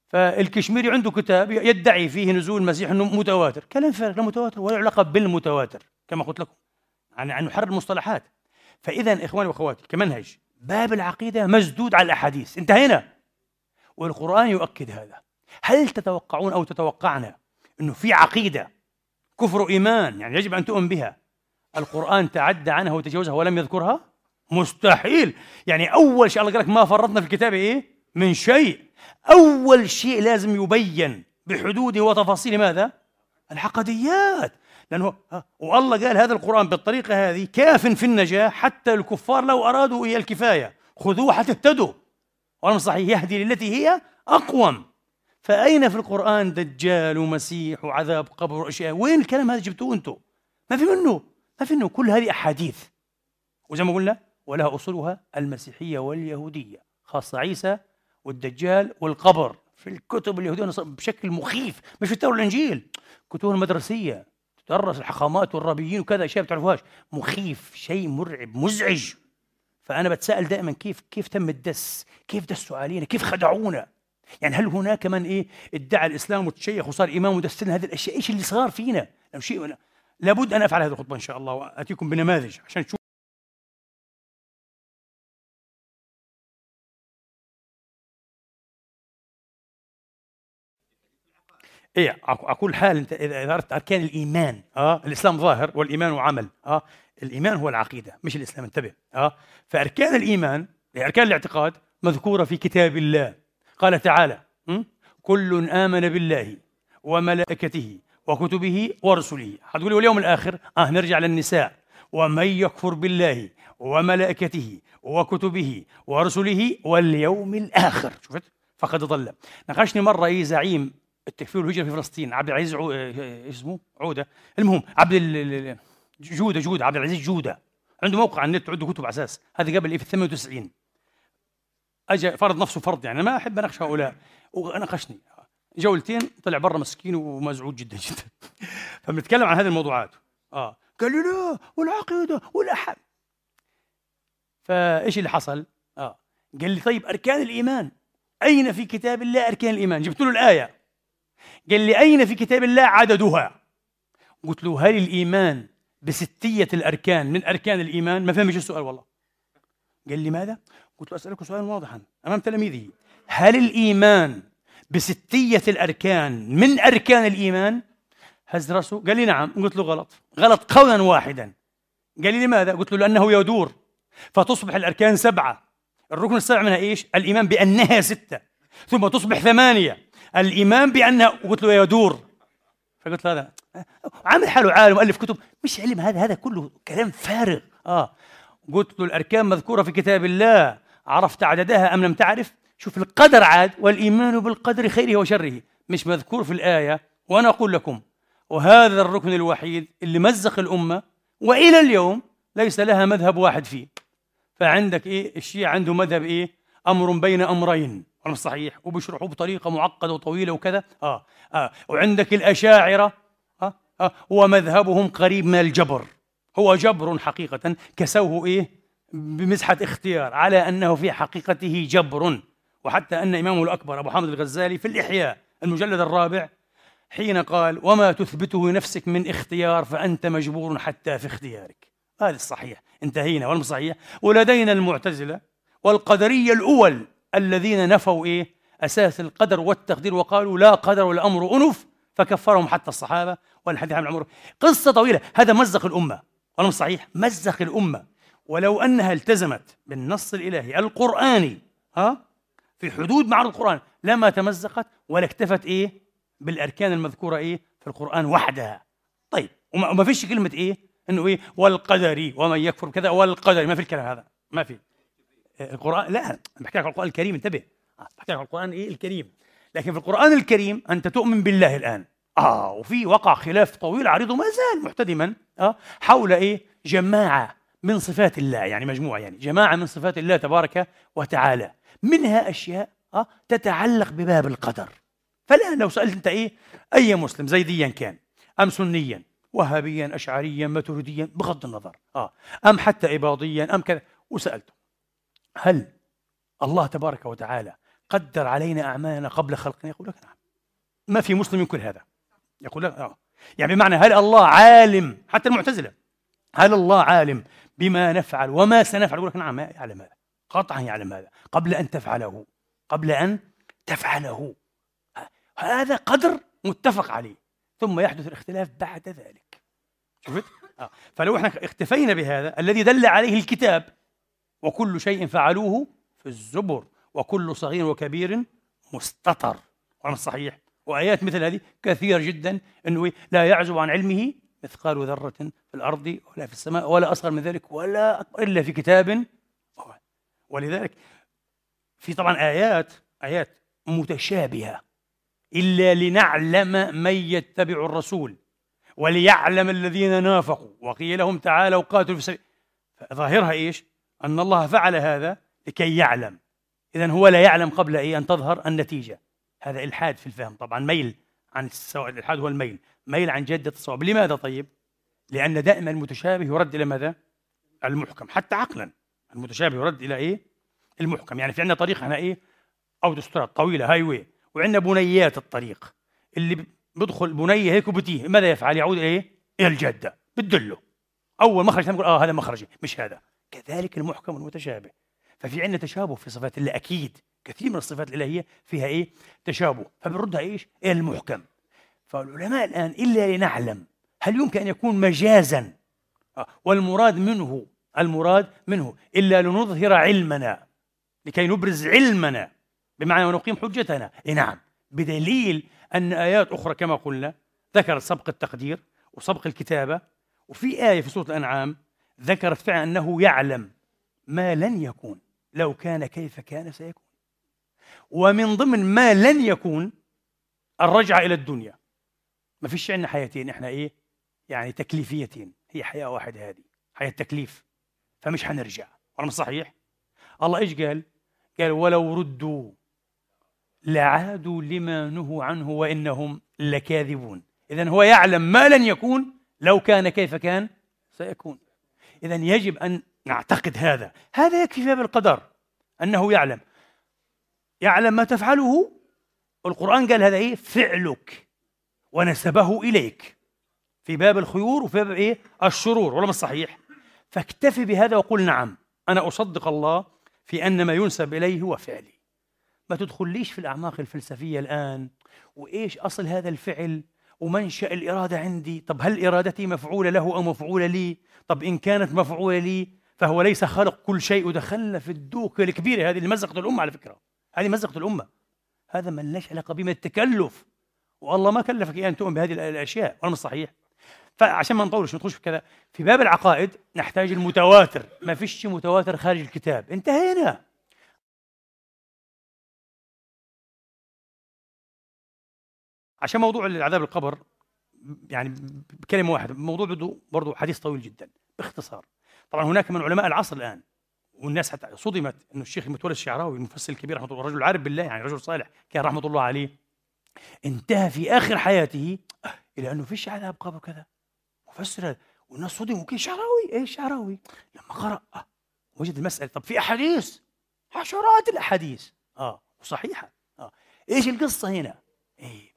فالكشميري عنده كتاب يدعي فيه نزول المسيح انه متواتر. كلام فارغ لا متواتر ولا علاقة بالمتواتر كما قلت لكم عن عن نحرر المصطلحات. فاذا إخواني وأخواتي كمنهج باب العقيدة مسدود على الأحاديث. انتهينا. والقرآن يؤكد هذا. هل تتوقعون أو تتوقعنا إنه في عقيدة كفر ايمان يعني يجب أن تؤمن بها؟ القرآن تعدى عنها وتجاوزها ولم يذكرها؟ مستحيل. يعني أول شيء الله قال لك ما فرطنا في الكتاب إيه؟ من شيء. أول شيء لازم يبين بحدوده وتفاصيل ماذا؟ العقديات لأنه والله قال هذا القرآن بالطريقة هذه كاف في النجاة حتى الكفار لو أرادوا هي الكفاية. خذوه حتى تهتدوا. والله صحيح يهدي للتي هي أقوم. فأين في القرآن دجال ومسيح وعذاب قبر وأشياء؟ وين الكلام هذا جبتوه أنتم ما في منه. ما في منه كل هذه أحاديث. وزي ما قلنا ولها أصولها المسيحية واليهودية خاصة عيسى والدجال والقبر. في الكتب اليهودية بشكل مخيف. مش في التوراة والإنجيل كتب المدرسية تدرس الحخامات والربيين وكذا أشياء بتعرفوهاش. مخيف شيء مرعب مزعج. فأنا بتساءل دائما كيف كيف تم الدس؟ كيف دسوا علينا؟ كيف خدعونا؟ يعني هل هناك من إيه ادعى الإسلام وتشيخ وصار إمام ودس لنا هذه الأشياء؟ إيش اللي صار فينا؟ شيء لابد أن أفعل هذه الخطبة إن شاء الله وأتيكم بنماذج عشان تشوف إيه على كل حال أنت اذا اردت أركان الإيمان آه الإسلام ظاهر والإيمان عمل آه الإيمان هو العقيدة مش الإسلام انتبه آه فأركان الإيمان أركان الاعتقاد مذكورة في كتاب الله قال تعالى كل آمن بالله وملائكته وكتبه ورسله. حتقولي واليوم الآخر آه نرجع للنساء. ومن يكفر بالله وملائكته وكتبه ورسله واليوم الآخر. شفت؟ فقد ضل. ناقشني مرة أي زعيم التكفير والهجره في فلسطين عبد العزيز عو... اسمه؟ عودة. المهم عبد ال... جودة جودة عبد العزيز جودة. عنده موقع على النت عنده كتب على أساس. هذا قبل إيه؟ في 98 اجى فرض نفسه فرض يعني. ما أحب أناقش هؤلاء. وناقشني جولتين طلع برا مسكين ومزعوج جدا جدا. فبنتكلم عن هذه الموضوعات. آه. قال لي لا والعقيدة والاحد فإيش اللي حصل؟ آه. قال لي طيب أركان الإيمان. أين في كتاب الله أركان الإيمان؟ جبت له الآية. قال لي أين في كتاب الله عددها؟ قلت له هل الإيمان بستية الأركان؟ من أركان الإيمان؟ ما فهمش السؤال والله. قال لي ماذا؟ قلت له أسألك سؤالا واضحا أمام تلاميذه. هل الإيمان بستية الأركان. من أركان الإيمان؟ هز رأسه. قال لي نعم. قلت له غلط. غلط قولا واحدا. قال لي لماذا؟ قلت له لأنه يدور. فتصبح الأركان سبعة. الركن السابع منها إيش؟ الإيمان بأنها ستة. ثم تصبح ثمانية. الإيمان بأنها قلت له يدور. فقلت له هذا عامل حاله عالم مؤلف كتب. مش علم هذا هذا كله كلام فارغ. آه. قلت له الأركان مذكورة في كتاب الله. عرفت عددها أم لم تعرف؟ شوف القدر عاد والإيمان بالقدر خيره وشره. مش مذكور في الآية وأنا أقول لكم وهذا الركن الوحيد اللي مزق الأمة وإلى اليوم ليس لها مذهب واحد فيه. فعندك إيه؟ الشيعة عنده مذهب إيه؟ أمر بين أمرين. ولا صحيح. وبيشرحوه بطريقة معقدة وطويلة وكذا. آه آه. وعندك الأشاعرة آه آه. ومذهبهم قريب من الجبر. هو جبر حقيقة كسوه إيه؟ بمزحه اختيار على أنه في حقيقته جبر. وحتى أن امامه الأكبر أبو حامد الغزالي في الإحياء المجلد الرابع حين قال وما تثبته نفسك من اختيار فأنت مجبور حتى في اختيارك. هذا الصحيح. انتهينا. والمصحيح ولدينا المعتزلة والقدرية الأول الذين نفوا إيه؟ أساس القدر والتقدير وقالوا لا قدر ولا أمر أنف فكفرهم حتى الصحابة والحديث عن العمر قصة طويلة. هذا مزق الأمة. ولا صحيح. مزق الأمة. ولو أنها التزمت بالنص الإلهي القرآني ها؟ في حدود معرض القرآن لما تمزقت ولا اكتفت إيه؟ بالأركان المذكورة إيه؟ في القرآن وحدها. طيب وما فيش كلمة إيه؟ إنه إيه؟ والقدري ومن يكفر كذا والقدري ما في الكلام هذا ما في. القرآن لا بحكي لك القرآن الكريم انتبه. آه، بحكي لك القرآن إيه؟ الكريم. لكن في القرآن الكريم أنت تؤمن بالله الآن. آه وفي وقع خلاف طويل عريض وما زال محتدما آه حول إيه؟ جماعة من صفات الله يعني مجموعة يعني جماعة من صفات الله تبارك وتعالى. منها أشياء آه تتعلق بباب القدر. فالآن لو سألت أنت إيه؟ أي مسلم زيديا كان؟ أم سنيا؟ وهابيا؟ أشعريا؟ ماتريديا؟ بغض النظر. آه. أم حتى إباضيا؟ أم كذا. وسألته هل الله تبارك وتعالى قدر علينا أعمالنا قبل خلقنا؟ يقول لك نعم. ما في مسلم ينكر هذا. يقول لك آه. يعني بمعنى هل الله عالم؟ حتى المعتزلة. هل الله عالم بما نفعل وما سنفعل؟ يقول لك نعم ما يعلم هذا. قطعا يعلم هذا. قبل أن تفعله. قبل أن تفعله. هذا قدر متفق عليه. ثم يحدث الاختلاف بعد ذلك. شفت؟ آه. فلو إحنا اختفينا بهذا الذي دل عليه الكتاب وكل شيء فعلوه في الزبر وكل صغير وكبير مستطر. وعن صحيح؟ وآيات مثل هذه كثيرة جدا أنه لا يعزب عن علمه مثقال ذرة في الأرض ولا في السماء ولا أصغر من ذلك ولا إلا في كتاب ولذلك في طبعا آيات آيات متشابهة. إلا لنعلم من يتبع الرسول وليعلم الذين نافقوا. وقيل لهم تعالوا قاتلوا في سبيل ظاهرها إيش؟ أن الله فعل هذا لكي يعلم. إذا هو لا يعلم قبل إيه أن تظهر النتيجة. هذا إلحاد في الفهم. طبعا ميل عن السواء الإلحاد هو الميل. ميل عن جادة الصواب. لماذا طيب؟ لأن دائما المتشابه يرد إلى ماذا؟ المحكم. حتى عقلا. المتشابه يرد إلى إيه؟ المحكم. يعني في عندنا طريق هنا إيه؟ أوتوسترادات طويلة highway وعندنا بنيات الطريق. اللي بدخل بنية هيك وبتيه. ماذا يفعل؟ يعود إيه؟ إلى الجادة. بتدله. أول مخرج نقول آه هذا مخرجي مش هذا. كذلك المحكم والمتشابه ففي عندنا تشابه في صفات الله أكيد كثير من الصفات الإلهية فيها إيه؟ تشابه. فبنردها إيش؟ إلى المحكم. فالعلماء الآن إلا لنعلم هل يمكن أن يكون مجازا؟ آه، والمراد منه المراد منه إلا لنظهر علمنا لكي نبرز علمنا بمعنى ونقيم حجتنا. إيه نعم. بدليل أن آيات أخرى كما قلنا ذكرت سبق التقدير وسبق الكتابة وفي آية في سورة الأنعام ذكرت فعلا أنه يعلم ما لن يكون. لو كان كيف كان سيكون. ومن ضمن ما لن يكون الرجعة إلى الدنيا. ما فيش عندنا حياتين إحنا إيه؟ يعني تكليفيتين. هي حياة واحدة هذه حياة تكليف. فمش حنرجع. ولا صحيح؟ الله إيش قال؟ قال ولو ردوا لعادوا لما نهوا عنه وإنهم لكاذبون. إذا هو يعلم ما لن يكون لو كان كيف كان سيكون. إذا يجب أن نعتقد هذا. هذا يكفي في باب القدر أنه يعلم. يعلم ما تفعله؟ القرآن قال هذا إيه؟ فعلك ونسبه إليك. في باب الخيور وفي باب إيه؟ الشرور. ولا صحيح؟ فاكتفي بهذا وقل نعم أنا أصدق الله في أن ما ينسب إليه هو فعلي. ما تدخليش في الأعماق الفلسفية الآن وإيش أصل هذا الفعل؟ ومنشأ الإرادة عندي؟ طب هل إرادتي مفعولة له أو مفعولة لي؟ طب إن كانت مفعولة لي فهو ليس خلق كل شيء. ودخلنا في الدوكة الكبيرة هذه اللي مزقت الأمة على فكرة. هذه مزقت الأمة. هذا ما لناش علاقة بما التكلف. والله ما كلفك أن تؤمن بهذه الأشياء. ولا صحيح. فعشان ما نطولش ندخلش في كذا. في باب العقائد نحتاج المتواتر. ما فيش متواتر خارج الكتاب. انتهينا. عشان موضوع العذاب القبر يعني بكلمة واحدة موضوع بده برضه حديث طويل جدا باختصار. طبعا هناك من علماء العصر الآن والناس حتى صدمت إنه الشيخ متولى الشعراوي المفسر الكبير رحمة الله رجل عارف بالله يعني رجل صالح كان رحمة الله عليه انتهى في آخر حياته إلى أنه فيش عذاب قبر كذا مفسر والناس صدموا كيف شعراوي؟ إيه شعراوي؟ لما قرأ وجد المسألة. طب في أحاديث؟ عشرات الأحاديث. آه وصحيحة. آه. إيش القصة هنا؟ إيه.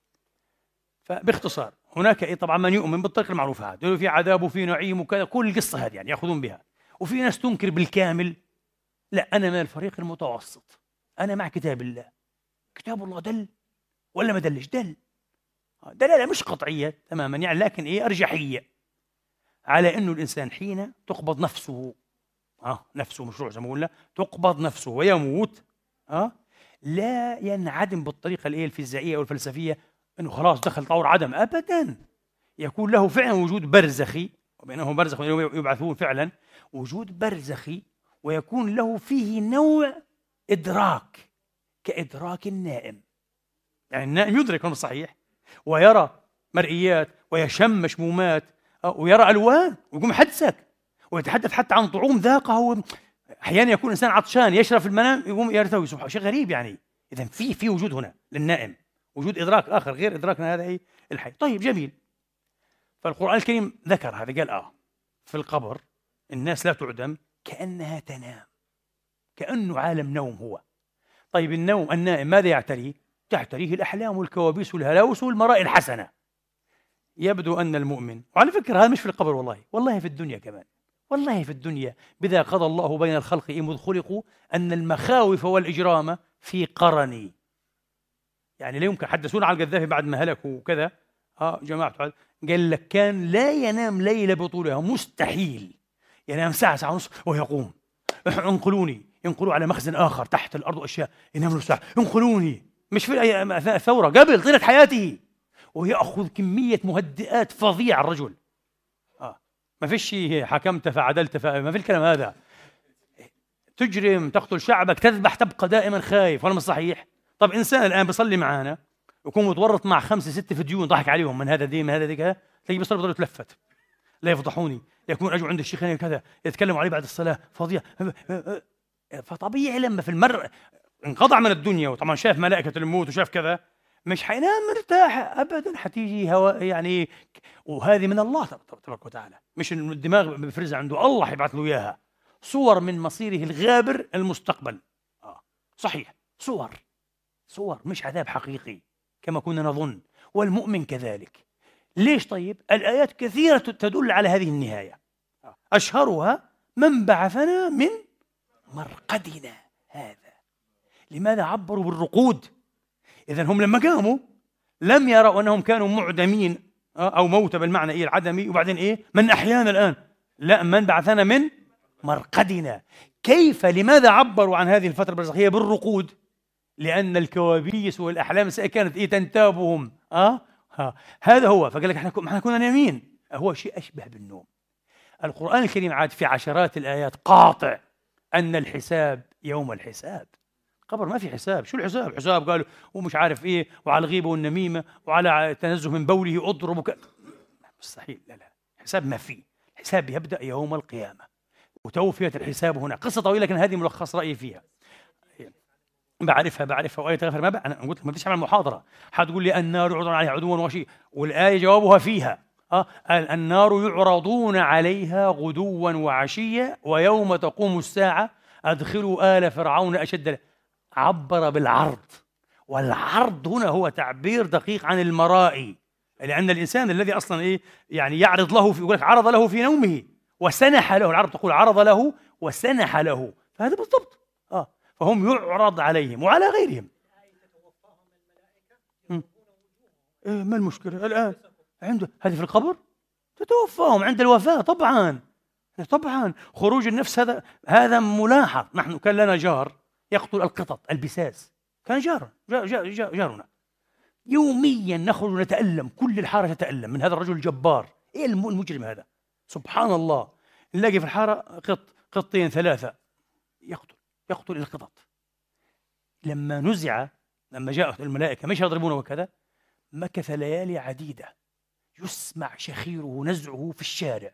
فباختصار هناك إيه؟ طبعا من يؤمن بالطريقة المعروفة هذا في عذاب وفي نعيم وكذا. كل القصة هذه يعني يأخذون بها. وفي ناس تنكر بالكامل. لا أنا من الفريق المتوسط. أنا مع كتاب الله. كتاب الله دل ولا ما دلش؟ دل. آه، دلالة مش قطعية تماما يعني لكن إيه؟ أرجحية. على انه الإنسان حين تقبض نفسه آه نفسه مشروع زي ما قلنا تقبض نفسه ويموت آه لا ينعدم بالطريقة الإيه الفيزيائية أو الفلسفيه إنه خلاص دخل طور عدم ابدا. يكون له فعلا وجود برزخي وبينهم برزخ يبعثون فعلا وجود برزخي ويكون له فيه نوع إدراك كإدراك النائم. يعني النائم يدرك صحيح ويرى مرئيات ويشم مشمومات ويرى ألوان ويقوم يحدثك ويتحدث حتى عن طعوم ذاقه أحيانا يكون إنسان عطشان يشرب في المنام يقوم يرتوي سبحان شيء غريب يعني. اذا في في وجود هنا للنائم وجود إدراك آخر غير ادراكنا هذا الحي. طيب جميل. فالقرآن الكريم ذكر هذا قال آه في القبر الناس لا تعدم كأنها تنام كانه عالم نوم هو. طيب النوم النائم ماذا يعتريه تعتريه الأحلام والكوابيس والهلاوس والمرائي الحسنة. يبدو أن المؤمن وعلى فكرة هذا مش في القبر والله والله في الدنيا كمان والله في الدنيا بذا قضى الله بين الخلق إذ خلقوا أن المخاوف والإجرام في قرني. يعني لا يمكن حدثونا على القذافي بعد ما هلكوا وكذا. آه جماعة قال لك كان لا ينام ليلة بطولها مستحيل. ينام ساعة ساعة ونص ويقوم. انقلوني ينقلوا على مخزن آخر تحت الأرض أشياء ينام له ساعة. انقلوني. مش في أثناء الثورة قبل طيلة حياته. ويأخذ كمية مهدئات فظيعة الرجل. آه. ما فيش حكمت فعدلت ف... ما في الكلام هذا. تجرم تقتل شعبك تذبح تبقى دائما خايف ولا مش صحيح. طب إنسان الآن بيصلي معانا يكون متورط مع خمسة ستة فديون ضحك عليهم من هذا دين من هذا ذيك تلاقيه بيصلي بضل يتلفت لا يفضحوني. يكون اجوا عند الشيخ كذا يتكلموا عليه بعد الصلاة فظيع. فطبيعي لما في المر انقطع من الدنيا وطبعا شاف ملائكة الموت وشاف كذا. مش حينام مرتاح ابدا حتيجي هواء يعني وهذه من الله تبارك وتعالى. مش الدماغ بفرزها عنده الله حيبعث له إياها. صور من مصيره الغابر المستقبل. آه. صحيح. صور. صور مش عذاب حقيقي كما كنا نظن. والمؤمن كذلك. ليش طيب؟ الآيات كثيرة تدل على هذه النهاية. آه. أشهرها من بعثنا من مرقدنا هذا. لماذا عبروا بالرقود؟ إذا هم لما قاموا لم يروا أنهم كانوا معدمين آه، أو موتى بالمعنى إيه العدمي. وبعدين إيه؟ من أحيانا الآن؟ لا من بعثنا من مرقدنا. كيف لماذا عبروا عن هذه الفترة البرزخية؟ بالرقود لأن الكوابيس والأحلام كانت إيه تنتابهم. أه؟ ها. هذا هو. فقال لك إحنا كنا نايمين. هو شيء أشبه بالنوم. القرآن الكريم عاد في عشرات الآيات قاطع أن الحساب يوم الحساب. قبر ما في حساب. شو الحساب؟ حساب قالوا ومش عارف إيه وعلى الغيبة والنميمة وعلى التنزه من بوله أضرب. مستحيل. لا لا. حساب ما في. الحساب يبدأ يوم القيامة. وتوفيه الحساب هنا. قصة طويلة لكن هذه ملخص رأيي فيها. بعرفها بعرفها وآية تغفر. ما بقى أنا قلت لك ما بديش اعمل محاضرة. حتقول لي النار يعرضون عليها عدوا وشيء. والآية جوابها فيها. آه النار يعرضون عليها غدوا وعشيا ويوم تقوم الساعة أدخلوا آل فرعون أشد عبر بالعرض. والعرض هنا هو تعبير دقيق عن المرائي. لأن الإنسان الذي أصلا إيه؟ يعني يعرض له في يقول لك عرض له في نومه وسنح له. العرب تقول عرض له وسنح له. فهذا بالضبط. آه. فهم يعرض عليهم وعلى غيرهم. إيه ما المشكلة؟ الآن عنده هذه في القبر؟ تتوفاهم عند الوفاة طبعا. طبعا. خروج النفس هذا هذا ملاحظ. نحن كان لنا جار يقتل القطط البساس. كان جارا جار جارنا. يوميا نخرج نتألم كل الحارة تتألم من هذا الرجل الجبار. إيه المجرم هذا؟ سبحان الله. نلاقي في الحارة قط قطين ثلاثة. يقتل يقتل القطط. لما نزع لما جاءت الملائكة مش يضربونه وكذا؟ مكث ليالي عديدة. يسمع شخيره نزعه في الشارع.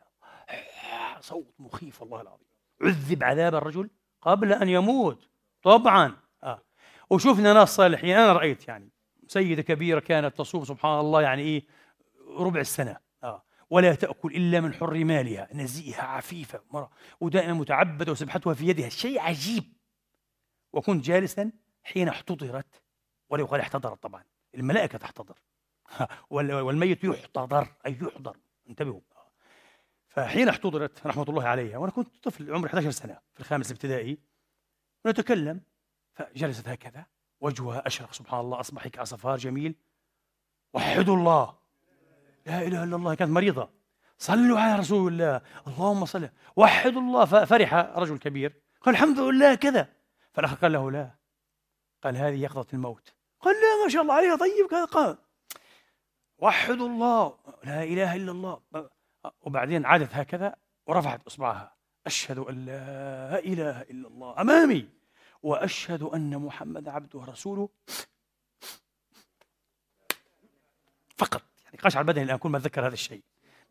صوت مخيف والله العظيم. عذب عذاب الرجل قبل أن يموت. طبعا. آه. وشفنا ناس صالحين أنا رأيت يعني سيدة كبيرة كانت تصوم سبحان الله يعني إيه ربع السنة. آه. ولا تأكل إلا من حر مالها نزيهة عفيفة مرة. ودائما متعبدة وسبحتها في يدها. شيء عجيب. وكنت جالسا حين احتضرت ولا يقال احتضرت طبعا. الملائكة تحتضر. والميت يحتضر. أي يحضر. انتبهوا. فحين احتضرت رحمة الله عليها وأنا كنت طفل عمري 11 سنة في الخامس الابتدائي ونتكلم. فجلست هكذا. وجهها أشرق. سبحان الله أصبح كعصفار جميل. وحدوا الله. لا إله إلا الله. كانت مريضة. صلوا على رسول الله. اللهم صل. وحدوا الله. ففرح رجل كبير. قال الحمد لله كذا. فالأخ قال له لا. قال هذه يقظة الموت. قال لا ما شاء الله عليها. طيب كذا. قال وحدوا الله. لا إله إلا الله. وبعدين عادت هكذا ورفعت إصبعها. أشهد أن لا إله إلا الله أمامي وأشهد أن محمد عبده ورسوله فقط. يعني قشعر بدني الآن كل ما أتذكر هذا الشيء.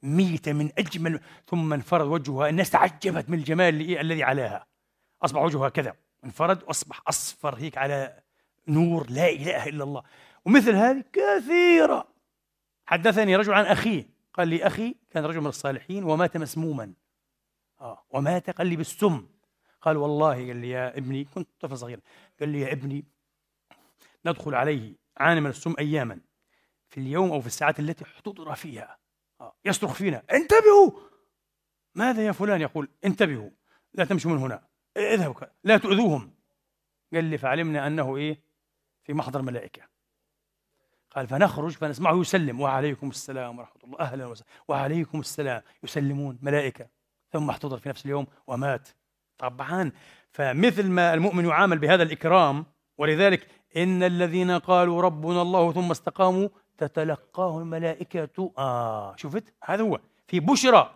ميتة من أجمل ثم انفرد وجهها الناس تعجبت من الجمال الذي عليها. أصبح وجهها كذا. انفرد وأصبح أصفر هيك على نور لا إله إلا الله. ومثل هذه كثيرة. حدثني رجل عن أخيه. قال لي أخي كان رجل من الصالحين ومات مسموما. آه. قال لي بالسم. قال والله قال لي يا ابني كنت طفل صغير. قال لي يا ابني ندخل عليه عانى من السم أياما في اليوم أو في الساعات التي احتضر فيها. آه. يصرخ فينا انتبهوا! ماذا يا فلان؟ يقول انتبهوا لا تمشوا من هنا. اذهبوا لا تؤذوهم. قال لي فعلمنا أنه إيه؟ في محضر ملائكة قال فنخرج فنسمعه يسلم. وعليكم السلام ورحمة الله. أهلا وسهلا. وعليكم السلام. يسلمون ملائكة. ثم احتضر في نفس اليوم ومات. طبعا فمثل ما المؤمن يعامل بهذا الإكرام ولذلك إن الذين قالوا ربنا الله ثم استقاموا تتلقاه الملائكة آه شفت هذا هو في بشرى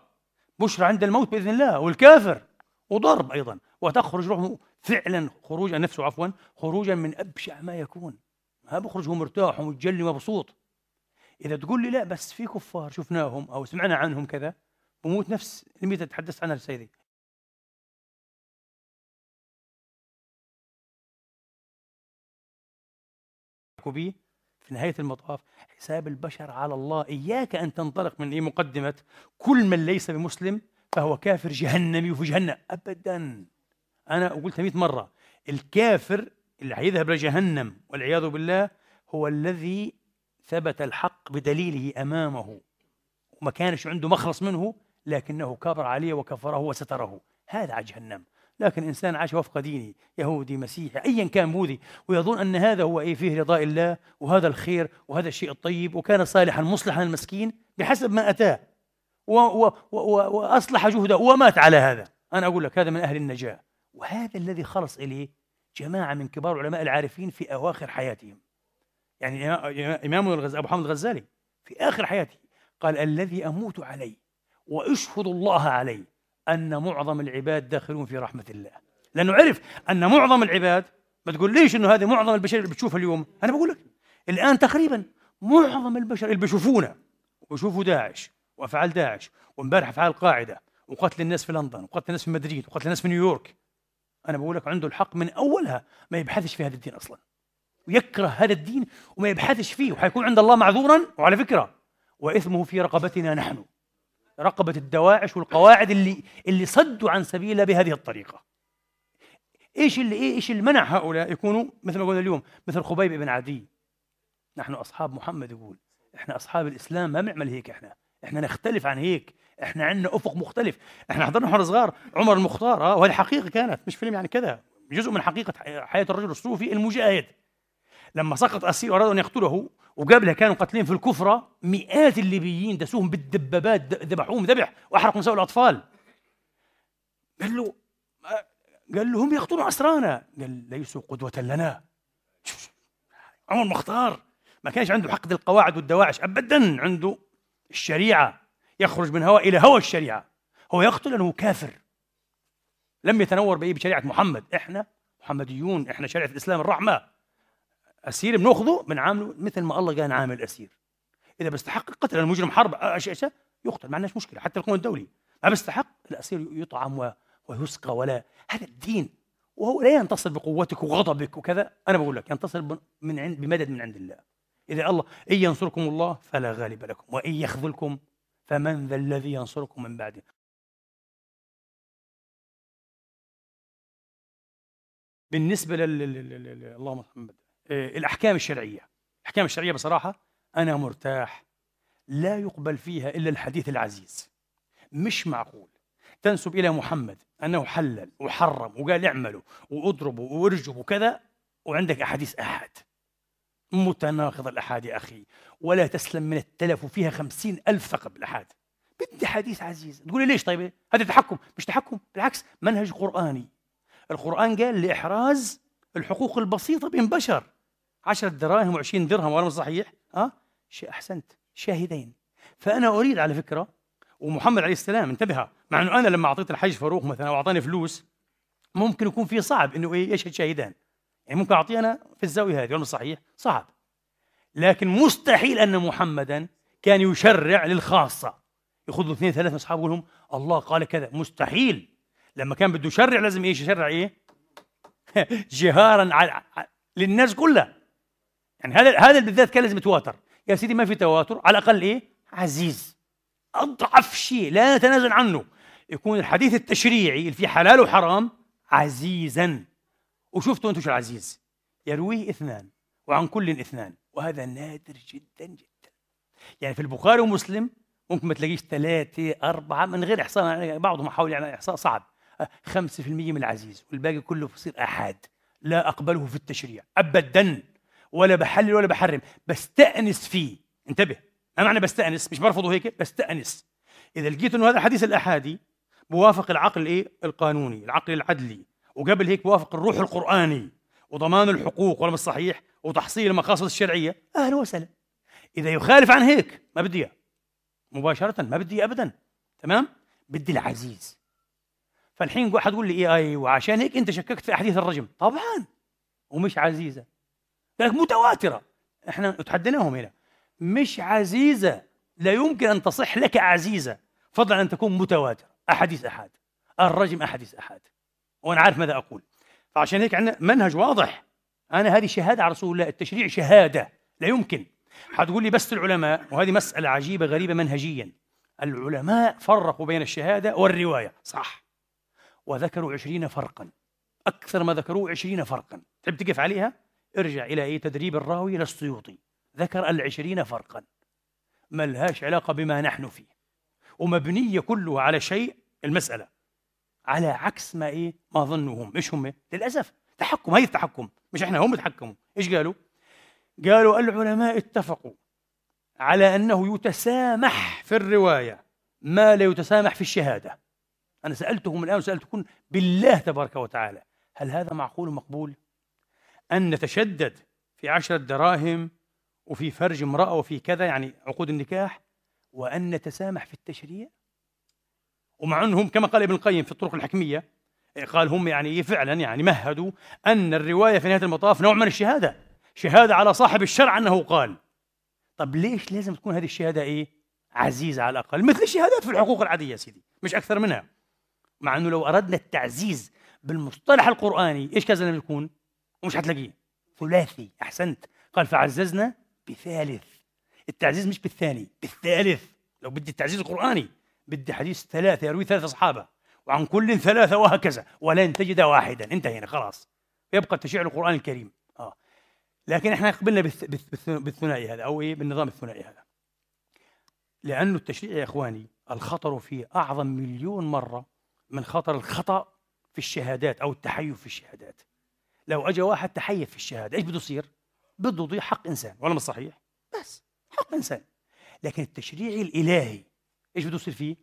بشرى عند الموت بإذن الله والكافر وضرب أيضا وتخرج روحه فعلا خروجا نفسه عفوا خروجا من أبشع ما يكون. ما بخرج هو مرتاح ومتجلي مبسوط إذا تقول لي لا بس في كفار شفناهم أو سمعنا عنهم كذا بموت نفس اللي تحدثت عنها السيدي به في نهاية المطاف حساب البشر على الله إياك أن تنطلق من مقدمة كل من ليس بمسلم فهو كافر جهنمي وفي جهنم. أبدا. أنا قلت 100 مرة الكافر اللي حيذهب لجهنم والعياذ بالله هو الذي ثبت الحق بدليله أمامه وما كانش عنده مخلص منه لكنه كبر عليه وكفره وستره. هذا على جهنم. لكن إنسان عاش وفق دينه يهودي مسيحي أيا كان بوذي ويظن أن هذا هو إيه فيه رضاء الله وهذا الخير وهذا الشيء الطيب وكان صالحا مصلحا المسكين بحسب ما أتاه. و و و وأصلح جهده ومات على هذا. أنا أقول لك هذا من أهل النجاة. وهذا الذي خلص إليه جماعة من كبار علماء العارفين في أواخر حياتهم. يعني إمام الغزالي أبو حامد الغزالي. في آخر حياته قال الذي أموت عليه وأشهد الله عليه أن معظم العباد داخلون في رحمة الله. لأنه عرف أن معظم العباد ما تقول ليش أنه هذه معظم البشر اللي بتشوفها اليوم. أنا بقول لك الآن تقريبا معظم البشر اللي بيشوفونا ويشوفوا داعش وأفعال داعش وامبارح أفعال القاعدة وقتل الناس في لندن وقتل الناس في مدريد وقتل الناس في نيويورك. أنا بقول لك عنده الحق من أولها ما يبحثش في هذا الدين أصلا. ويكره هذا الدين وما يبحثش فيه وحيكون عند الله معذورا. وعلى فكرة وإثمه في رقبتنا نحن. رقبة الدواعش والقواعد اللي اللي صدوا عن سبيله بهذه الطريقة. إيش اللي إيه إيش اللي منع هؤلاء يكونوا مثل ما قلنا اليوم مثل خبيب بن عدي؟ نحن أصحاب محمد يقول إحنا أصحاب الإسلام ما بنعمل هيك إحنا. إحنا نختلف عن هيك. إحنا عندنا أفق مختلف. إحنا حضرنا وإحنا صغار. عمر المختار آه وهذه حقيقة كانت مش فيلم يعني كذا. جزء من حقيقة حياة الرجل الصوفي المجاهد. لما سقط أسير وارادوا أن يقتله وقبلها كانوا قاتلين في الكفره مئات الليبيين دسوهم بالدبابات ذبحوهم ذبح وأحرقوا نساء الأطفال. قال له قال له هم يقتلون أسرانا. قال ليسوا قدوة لنا. عمر مختار ما كانش عنده حقد القواعد والدواعش ابدا عنده الشريعة يخرج من هوى إلى هوى الشريعة. هو يقتل لأنه كافر. لم يتنور باي بشريعة محمد. إحنا محمديون إحنا شريعة الإسلام الرحمة. اسير بنأخذه بنعامله مثل ما الله كان عامل اسير إذا بيستحق القتل المجرم حرب أشياء أشياء يقتل ما عندناش مشكلة حتى القانون الدولي ما بيستحق الأسير يطعم ويسقى ولا. هذا الدين وهو لا ينتصر بقوتك وغضبك وكذا. أنا بقول لك ينتصر من عند بمدد من عند الله. إذا الله إن ينصركم الله فلا غالب لكم وإن يخذلكم فمن ذا الذي ينصركم من بعده. بالنسبة لل اللهم محمد. آه، الأحكام الشرعية. الأحكام الشرعية بصراحة أنا مرتاح. لا يقبل فيها إلا الحديث العزيز. مش معقول. تنسب إلى محمد أنه حلل وحرم وقال اعملوا واضربوا وارجبوا وكذا وعندك أحاديث احد متناقض الأحاد يا أخي. ولا تسلم من التلف وفيها خمسين ألف ثقب الأحاد. بدي حديث عزيز. تقول لي ليش طيب؟ هذا تحكم. مش تحكم. بالعكس منهج قرآني. القرآن قال لإحراز الحقوق البسيطة بين بشر. عشرة دراهم وعشرين درهم وأنا صحيح؟ ها؟ شيء أحسنت. شاهدين. فأنا أريد على فكرة ومحمد عليه السلام انتبه مع إنه أنا لما أعطيت الحج فاروق مثلا أو أعطاني فلوس ممكن يكون في صعب إنه إيه يشهد شاهدان يعني ممكن أعطيه أنا في الزاوية هذه ولا صحيح؟ صعب. لكن مستحيل أن محمدا كان يشرع للخاصة. ياخذ له اثنين ثلاثة من أصحابه يقول لهم الله قال كذا. مستحيل. لما كان بده يشرع لازم إيش؟ يشرع إيه؟ جهارا على للناس كلها. يعني هذا هذا بالذات كان لازم يتواتر. يا سيدي ما في تواتر على الأقل إيه؟ عزيز. أضعف شيء لا نتنازل عنه. يكون الحديث التشريعي اللي فيه حلال وحرام عزيزا. وشفتوا أنتم شو العزيز؟ يرويه اثنان وعن كل اثنان. وهذا نادر جدا جدا. يعني في البخاري ومسلم ممكن ما تلاقيش ثلاثة أربعة من غير إحصاء. يعني بعضهم حاول يعني إحصاء صعب. خمسة في المية من العزيز والباقي كله بصير أحد لا أقبله في التشريع أبدا ولا بحلل ولا بحرم بستأنس فيه. انتبه ما معنى بستأنس؟ مش برفضه هيك بستأنس. إذا لقيت إنه هذا الحديث الأحادي بوافق العقل الإيه القانوني العقل العدلي وقبل هيك بوافق الروح القرآني وضمان الحقوق ولا صحيح؟ وتحصيل المقاصد الشرعية. أهلا وسهلا. إذا يخالف عن هيك ما بدي إياه. مباشرة ما بدي أبدا. تمام؟ بدي العزيز. فالحين واحد يقول لي إيه أيوة عشان هيك أنت شككت في أحاديث الرجم. طبعا. ومش عزيزة. لك متواترة. إحنا تحديناهم هنا. مش عزيزة. لا يمكن أن تصح لك عزيزة. فضلا أن تكون متواترة. أحاديث أحد الرجم أحاديث أحد وأنا عارف ماذا أقول. فعشان هيك عندنا منهج واضح. أنا هذه شهادة على رسول الله. التشريع شهادة. لا يمكن. حتقول لي بس العلماء وهذه مسألة عجيبة غريبة منهجيا. العلماء فرقوا بين الشهادة والرواية. صح. وذكروا عشرين فرقا. أكثر ما ذكروه عشرين فرقا. تحب تقف عليها؟ ارجع إلى أي تدريب الراوي للسيوطي ذكر العشرين فرقا. ما لهاش علاقة بما نحن فيه. ومبنية كلها على شيء المسألة. على عكس ما إيه؟ ما ظنوا هم إيش هم؟ للأسف. تحكم. هي التحكم. مش إحنا هم تحكموا. إيش قالوا؟ قالوا العلماء اتفقوا على أنه يتسامح في الرواية. ما لا يتسامح في الشهادة. أنا سألتهم الآن وسألتكم بالله تبارك وتعالى هل هذا معقول ومقبول أن نتشدد في عشرة دراهم وفي فرج امرأة وفي كذا يعني عقود النكاح وأن نتسامح في التشريع؟ ومع أنهم كما قال ابن القيم في الطرق الحكمية قال هم يعني فعلا يعني مهدوا أن الرواية في نهاية المطاف نوع من الشهادة شهادة على صاحب الشرع أنه قال. طب ليش لازم تكون هذه الشهادة إيه؟ عزيزة على الأقل مثل الشهادات في الحقوق العادية سيدي مش أكثر منها. مع أنه لو أردنا التعزيز بالمصطلح القرآني إيش كذا لازم يكون؟ ومش حتلاقيه ثلاثي أحسنت. قال فعززنا بثالث. التعزيز مش بالثاني بالثالث. لو بدي التعزيز القرآني بدي حديث ثلاثة يروي ثلاثة أصحابه. وعن كل ثلاثة وهكذا. ولن تجد واحدا. انتهينا خلاص. يبقى تشريع القرآن الكريم. آه. لكن إحنا قبلنا بالثنائي هذا أو إيه؟ بالنظام الثنائي هذا. لأنه التشريع يا إخواني الخطر فيه أعظم مليون مرة من خطر الخطأ في الشهادات أو التحيف في الشهادات لو أجى واحد تحيف في الشهادة إيش بده يصير؟ بده يضيع حق إنسان ولا مش صحيح؟ بس حق إنسان لكن التشريع الإلهي إيش بده يصير فيه؟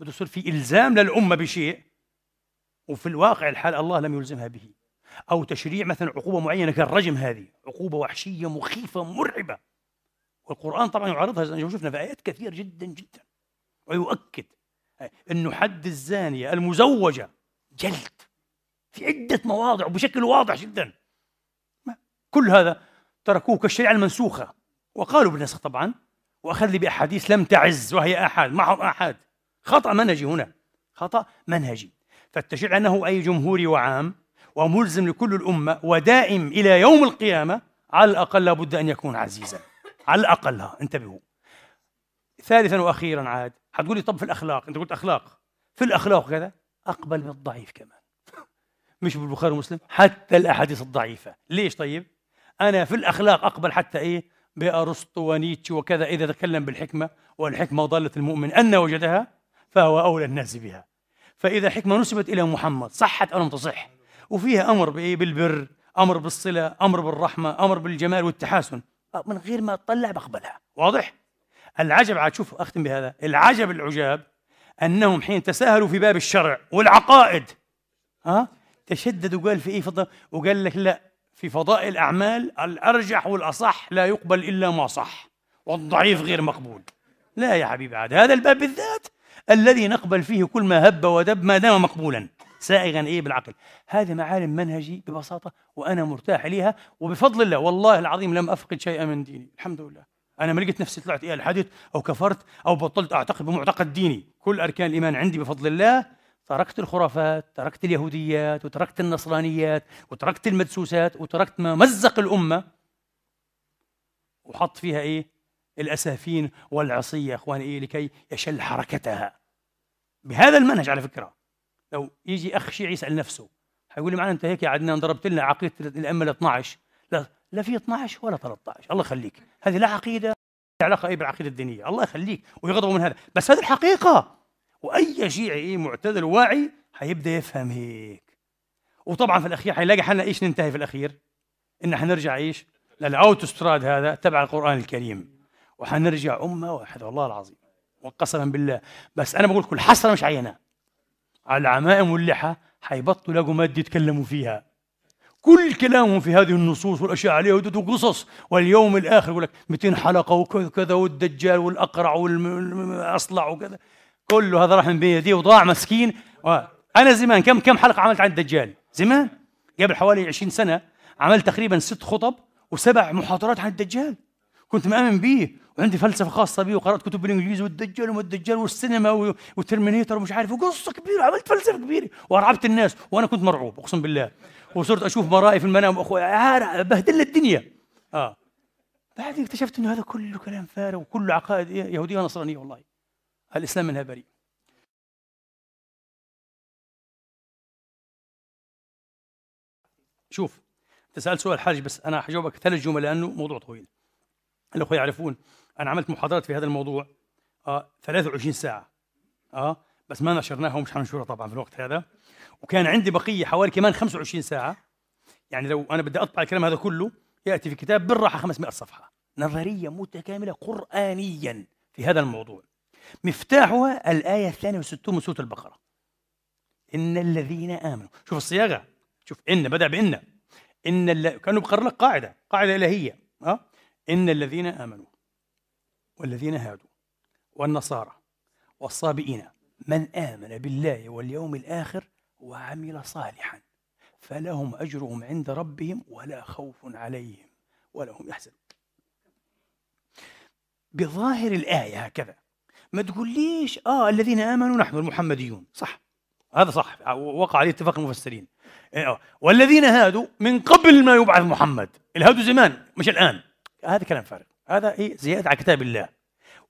بده يصير فيه إلزام للأمة بشيء وفي الواقع الحال الله لم يلزمها به أو تشريع مثلا عقوبة معينة كالرجم هذه عقوبة وحشية مخيفة مرعبة والقرآن طبعا يعرضها زي ما شفنا في آيات كثير جدا جدا ويؤكد أنه حد الزانية المزوجة جلد في عدة مواضع وبشكل واضح جدا. كل هذا تركوه كالشريعة المنسوخة. وقالوا بالنسخ طبعا وأخذ لي بأحاديث لم تعز وهي آحاد معهم آحاد. خطأ منهجي هنا. خطأ منهجي. فالتشريع أنه أي جمهوري وعام وملزم لكل الأمة ودائم إلى يوم القيامة على الأقل لابد أن يكون عزيزا. على الأقل. ها انتبهوا. ثالثا وأخيرا عاد حتقولي طب في الأخلاق أنت قلت أخلاق. في الأخلاق كذا؟ أقبل بالضعيف كمان. مش بالبخاري ومسلم؟ حتى الأحاديث الضعيفة. ليش طيب؟ أنا في الأخلاق أقبل حتى إيه؟ بأرسطو ونيتشه وكذا إذا تكلم بالحكمة والحكمة ضالة المؤمن أن وجدها فهو أولى الناس بها. فإذا حكمة نسبت إلى محمد صحت أو لم تصح. وفيها أمر بإيه؟ بالبر أمر بالصلة أمر بالرحمة أمر بالجمال والتحاسن. من غير ما أطلع بقبلها. واضح؟ العجب عاد شوف أختم بهذا العجب العجاب أنهم حين تساهلوا في باب الشرع والعقائد ها؟ تشدد وقال في إيه فضل وقال لك لا في فضائل الأعمال الأرجح والأصح لا يقبل إلا ما صح والضعيف غير مقبول. لا يا حبيبي عاد هذا الباب بالذات الذي نقبل فيه كل ما هب ودب ما دام مقبولا سائغا إيه بالعقل. هذه معالم منهجي ببساطة وأنا مرتاح إليها وبفضل الله والله العظيم لم أفقد شيئا من ديني الحمد لله. أنا ما لقيت نفسي طلعت إلى الحدث أو كفرت أو بطلت أعتقد بمعتقد ديني. كل أركان الإيمان عندي بفضل الله تركت الخرافات تركت اليهوديات وتركت النصرانيات وتركت المدسوسات وتركت ما مزق الأمة. وحط فيها إيه؟ الأسافين والعصية يا إخواني إيه؟ لكي يشل حركتها. بهذا المنهج على فكرة. لو يجي أخ شيعي يسأل نفسه حيقول لي معنى أنت هيك يا عدنان ضربت لنا عقيدة الأئمة ال 12 لا لا في 12 ولا 13 الله يخليك. هذه لا عقيدة علاقة أي بالعقيدة الدينية. الله يخليك. ويغضبوا من هذا. بس هذه الحقيقة. وأي شيعي معتدل واعي حيبدأ يفهم هيك. وطبعا في الأخير حيلاقي حالنا إيش ننتهي في الأخير؟ إن حنرجع إيش؟ للأوتوستراد هذا تبع القرآن الكريم. وحنرجع أمة واحدة. والله العظيم. وقسما بالله. بس أنا بقول كل حسرة مش عينة. على العمائم واللحى حيبطلوا يلاقوا مادة يتكلموا فيها. كل كلامهم في هذه النصوص والأشياء عليها وقصص واليوم الآخر يقول لك 200 حلقة وكذا والدجال والأقرع والأصلع وكذا. كله هذا راح من بين يديه وضاع مسكين. أنا زمان كم كم حلقة عملت عن الدجال؟ زمان؟ قبل حوالي 20 سنة عملت تقريبا ست خطب وسبع محاضرات عن الدجال. كنت مآمن به وعندي فلسفة خاصة به وقرات كتب بالإنجليزي والدجال وما الدجال والسينما وترمينيتر ومش عارف وقصة كبيرة عملت فلسفة كبيرة وأرعبت الناس وأنا كنت مرعوب أقسم بالله. وصرت أشوف مرائي في المنام أخوي بهدل الدنيا. آه. بعدين اكتشفت إنه هذا كله كلام فارغ وكله عقائد يهودية ونصرانية والله. الإسلام منها بريء شوف أنت سألت سؤال حرج بس أنا حجاوبك ثلاث جمل لأنه موضوع طويل. الأخوة يعرفون أنا عملت محاضرات في هذا الموضوع آه 23 ساعة. آه بس ما نشرناها ومش حننشرها طبعا في الوقت هذا. وكان عندي بقية حوالي كمان 25 ساعة. يعني لو أنا بدي اطبع الكلام هذا كله يأتي في كتاب بالراحة 500 صفحة. نظرية متكاملة قرانيا في هذا الموضوع. مفتاحها الآية الثانية والستون من سورة البقرة. إن الذين آمنوا شوف الصياغة. شوف إن بدأ بإن. إن الل... كأنه بقرر لك قاعدة قاعدة إلهية. آه إن الذين آمنوا والذين هادوا والنصارى والصابئين من آمن بالله واليوم الآخر وعمل صالحا فلهم أجرهم عند ربهم ولا خوف عليهم ولا هم يحزنون. بظاهر الآية هكذا ما تقوليش آه الذين آمنوا نحن المحمديون صح هذا صح وقع عليه اتفاق المفسرين. آه. والذين هادوا من قبل ما يبعث محمد الهادوا زمان مش الآن. هذا كلام فارغ هذا إيه زيادة على كتاب الله.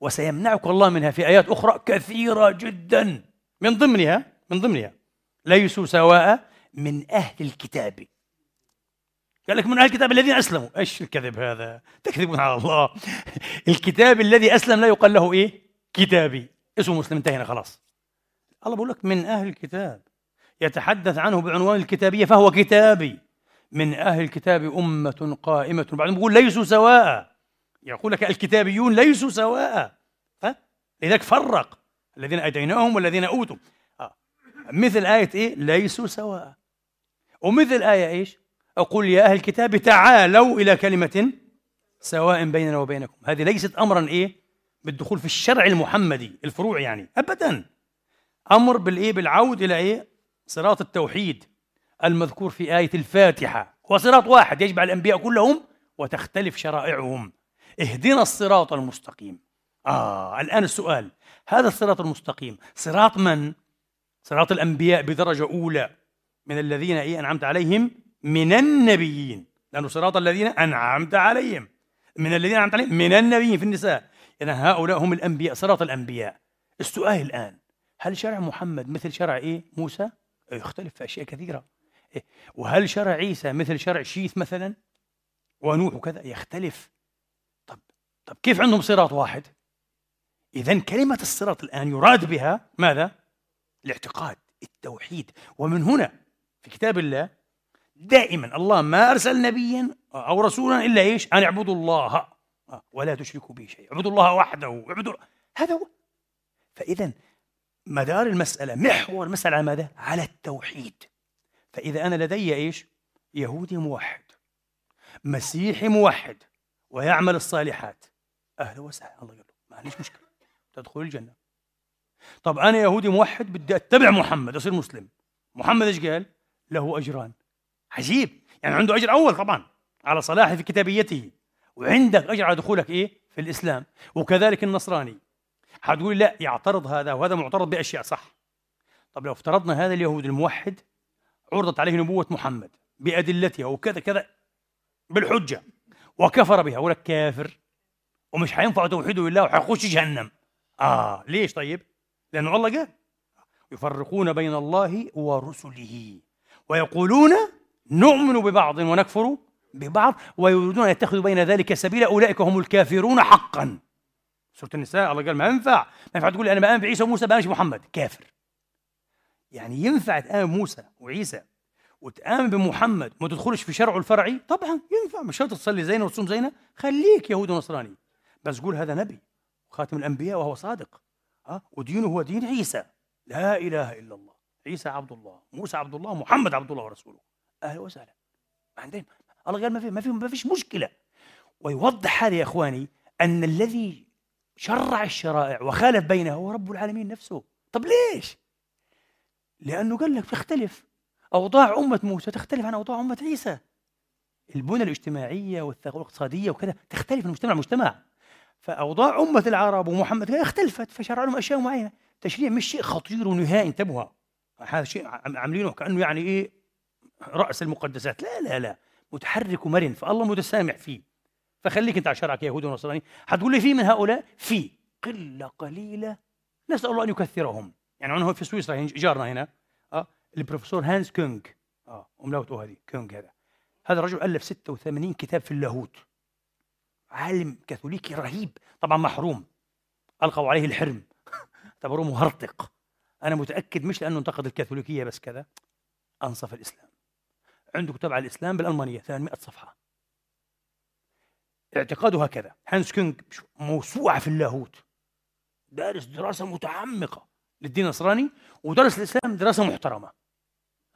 وسيمنعك الله منها في آيات أخرى كثيرة جدا من ضمنها من ضمنها ليسوا سواء من أهل الكتاب. قال لك من أهل الكتاب الذين أسلموا. إيش الكذب هذا؟ تكذبون على الله. الكتاب الذي أسلم لا يقال له إيه؟ كتابي. اسمه مسلم انتهينا خلاص. الله بقول لك من أهل الكتاب. يتحدث عنه بعنوان الكتابية فهو كتابي. من أهل الكتاب أمة قائمة. بعدهم بيقول ليسوا سواء. يقول لك الكتابيون ليسوا سواء. لذلك فرق. الذين أتيناهم والذين أوتوا. مثل آية إيه؟ ليسوا سواء. ومثل آية إيش؟ أقول يا أهل الكتاب تعالوا إلى كلمة سواء بيننا وبينكم. هذه ليست أمرا إيه؟ بالدخول في الشرع المحمدي الفروع يعني. أبدا. أمر بالإيه؟ بالعود إلى إيه؟ صراط التوحيد المذكور في آية الفاتحة. هو صراط واحد يجمع الأنبياء كلهم وتختلف شرائعهم. اهدنا الصراط المستقيم. آه الآن السؤال. هذا الصراط المستقيم صراط من؟ صراط الأنبياء بدرجة أولى من الذين إيه أنعمت عليهم من النبيين لأنه صراط الذين أنعمت عليهم من الذين أنعمت عليهم من النبيين في النساء إذا هؤلاء هم الأنبياء صراط الأنبياء السؤال الآن هل شرع محمد مثل شرع إيه موسى؟ يختلف في أشياء كثيرة إيه؟ وهل شرع عيسى مثل شرع شيث مثلا؟ ونوح وكذا يختلف طب طب كيف عندهم صراط واحد؟ إذا كلمة الصراط الآن يراد بها ماذا؟ الاعتقاد التوحيد. ومن هنا في كتاب الله دائما الله ما أرسل نبيا أو رسولا إلا إيش؟ أن اعبدوا الله. ولا تشركوا به شيء اعبدوا الله وحده. اعبدوا هذا هو. فإذا مدار المسألة محور المسألة على ماذا؟ على التوحيد. فإذا أنا لدي إيش؟ يهودي موحد مسيحي موحد ويعمل الصالحات. أهلا وسهلا. الله يقول ما عنديش مشكلة. تدخل الجنة. طب أنا يهودي موحد بدي أتبع محمد أصير مسلم. محمد إيش قال؟ له أجران. عجيب. يعني عنده أجر أول طبعا على صلاحه في كتابيته. وعندك أجر على دخولك إيه؟ في الإسلام. وكذلك النصراني. حتقول لا يعترض هذا وهذا معترض بأشياء صح. طب لو افترضنا هذا اليهود الموحد عرضت عليه نبوة محمد بأدلتها وكذا كذا بالحجة وكفر بها ولك كافر ومش حينفع توحيده بالله وحيخش جهنم. آه ليش طيب؟ لأنه الله قال يفرقون بين الله ورسله. ويقولون نؤمن ببعض ونكفر ببعض ويريدون أن يتخذوا بين ذلك سبيلا. أولئك هم الكافرون حقا. سورة النساء الله قال ما ينفع. ما ينفع تقول أنا بآمن بعيسى وموسى بآمنش بمحمد كافر. يعني ينفع تآمن بموسى وعيسى وتآمن بمحمد وما تدخلش في شرعه الفرعي؟ طبعا ينفع. مش شرط تصلي زينا وتصوم زينا خليك يهودي ونصراني. بس قول هذا نبي خاتم الأنبياء وهو صادق. ها ودينه هو دين عيسى. لا إله إلا الله. عيسى عبد الله موسى عبد الله محمد عبد الله ورسوله. أهلا وسهلا. عندنا الله قال ما في ما في ما فيش مشكلة. ويوضح هذا يا إخواني أن الذي شرع الشرائع وخالف بينها هو رب العالمين نفسه. طب ليش؟ لأنه قال لك تختلف. أوضاع أمة موسى تختلف عن أوضاع أمة عيسى. البنى الاجتماعية والاقتصادية وكذا تختلف من مجتمع لمجتمع فأوضاع أمة العرب ومحمد اختلفت فشرع لهم أشياء معينة. تشريع مش شيء خطير ونهائي انتبهوا. هذا شيء عاملينه كأنه يعني إيه رأس المقدسات. لا لا لا. متحرك ومرن فالله متسامح فيه. فخليك انت على شرعك يهودي ونصراني. حتقول لي في من هؤلاء؟ في. قلة قليلة. نسأل الله أن يكثرهم. يعني عندنا في سويسرا جارنا هنا. آه البروفيسور هانز كونغ. آه هذه كونغ هذا. هذا الرجل ألف 86 كتاب في اللاهوت. عالم كاثوليكي رهيب. طبعا محروم. ألقوا عليه الحرم. اعتبروه مهرطق أنا متأكد مش لأنه انتقد الكاثوليكية بس كذا. أنصف الإسلام. عنده كتاب على الإسلام بالألمانية 800 صفحة. اعتقاده هكذا. هانس كونج موسوعة في اللاهوت. دارس دراسة متعمقة للدين النصراني ودرس الإسلام دراسة محترمة.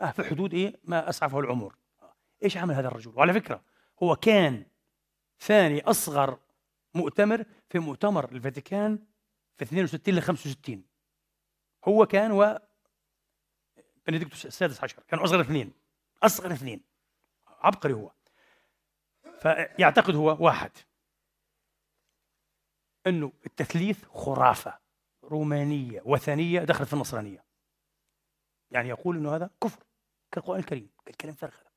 آه في حدود إيه؟ ما أسعفه العمر. آه. إيش عمل هذا الرجل؟ وعلى فكرة هو كان ثاني أصغر مؤتمر في مؤتمر الفاتيكان في 62 ل 65 هو كان و بنديكتوس السادس عشر كانوا أصغر اثنين أصغر اثنين عبقري هو. فيعتقد هو واحد. أنه التثليث خرافة رومانية وثنية دخلت في النصرانية. يعني يقول أنه هذا كفر كالقرآن الكريم الكلام فارغ هذا.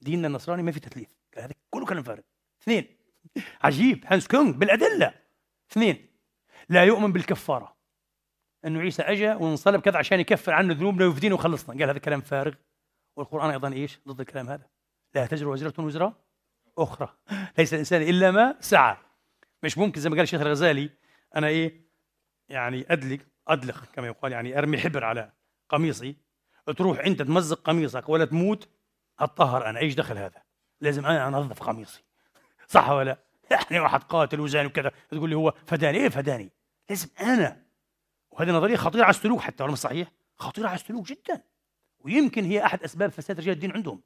ديننا النصراني ما في تثليث هذا كله كلام فارغ. اثنين. عجيب هانس كونغ بالأدلة. اثنين. لا يؤمن بالكفارة. أنه عيسى اجى وانصلب كذا عشان يكفر عنه ذنوبنا ويفدينا ويخلصنا. قال هذا كلام فارغ. والقرآن أيضا إيش؟ ضد الكلام هذا. لا تزر وزرة وزر أخرى. ليس الإنسان إلا ما سعى. مش ممكن زي ما قال الشيخ الغزالي أنا إيه؟ يعني أدلق أدلق كما يقال يعني أرمي حبر على قميصي. تروح انت تمزق قميصك ولا تموت أتطهر أنا. إيش دخل هذا؟ لازم أنا أنظف قميصي. صح ولا يعني واحد قاتل وزاني وكذا. تقول لي هو فداني. إيه فداني؟ لازم أنا. وهذه نظرية خطيرة على السلوك حتى ولا مش صحيح؟ خطيرة على السلوك جدا. ويمكن هي أحد أسباب فساد رجال الدين عندهم.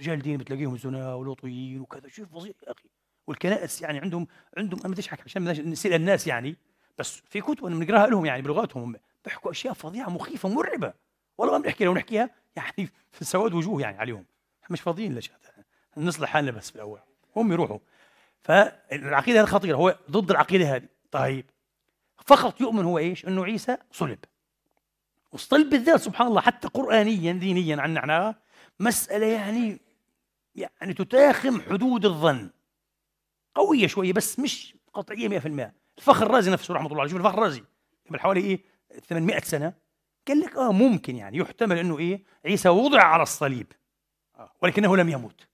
رجال الدين بتلاقيهم زنا ولوطيين وكذا. شيء فظيع يا أخي. والكنائس يعني عندهم عندهم أنا بديش احكي عشان نسال الناس يعني. بس في كتب بنقراها لهم يعني بلغاتهم. بيحكوا أشياء فظيعة مخيفة مرعبة. والله ما بنحكي لو نحكيها يعني في سواد وجوه يعني عليهم. مش فاضيين ليش نصلح حالنا بس في الأول هم يروحوا. فالعقيدة هذه خطيرة. هو ضد العقيدة هذه. طيب. فقط يؤمن هو إيش؟ إنه عيسى صلب. والصلب بالذات سبحان الله حتى قرانيا دينيا عنا إحنا مسألة يعني يعني تتاخم حدود الظن. قوية شوية بس مش قطعية 100% الفخر الرازي نفسه رحمة الله عليه. شوف الفخر الرازي. قبل حوالي إيه؟ 800 سنة. قال لك آه ممكن يعني. يحتمل إنه إيه؟ عيسى وضع على الصليب. آه ولكنه لم يموت.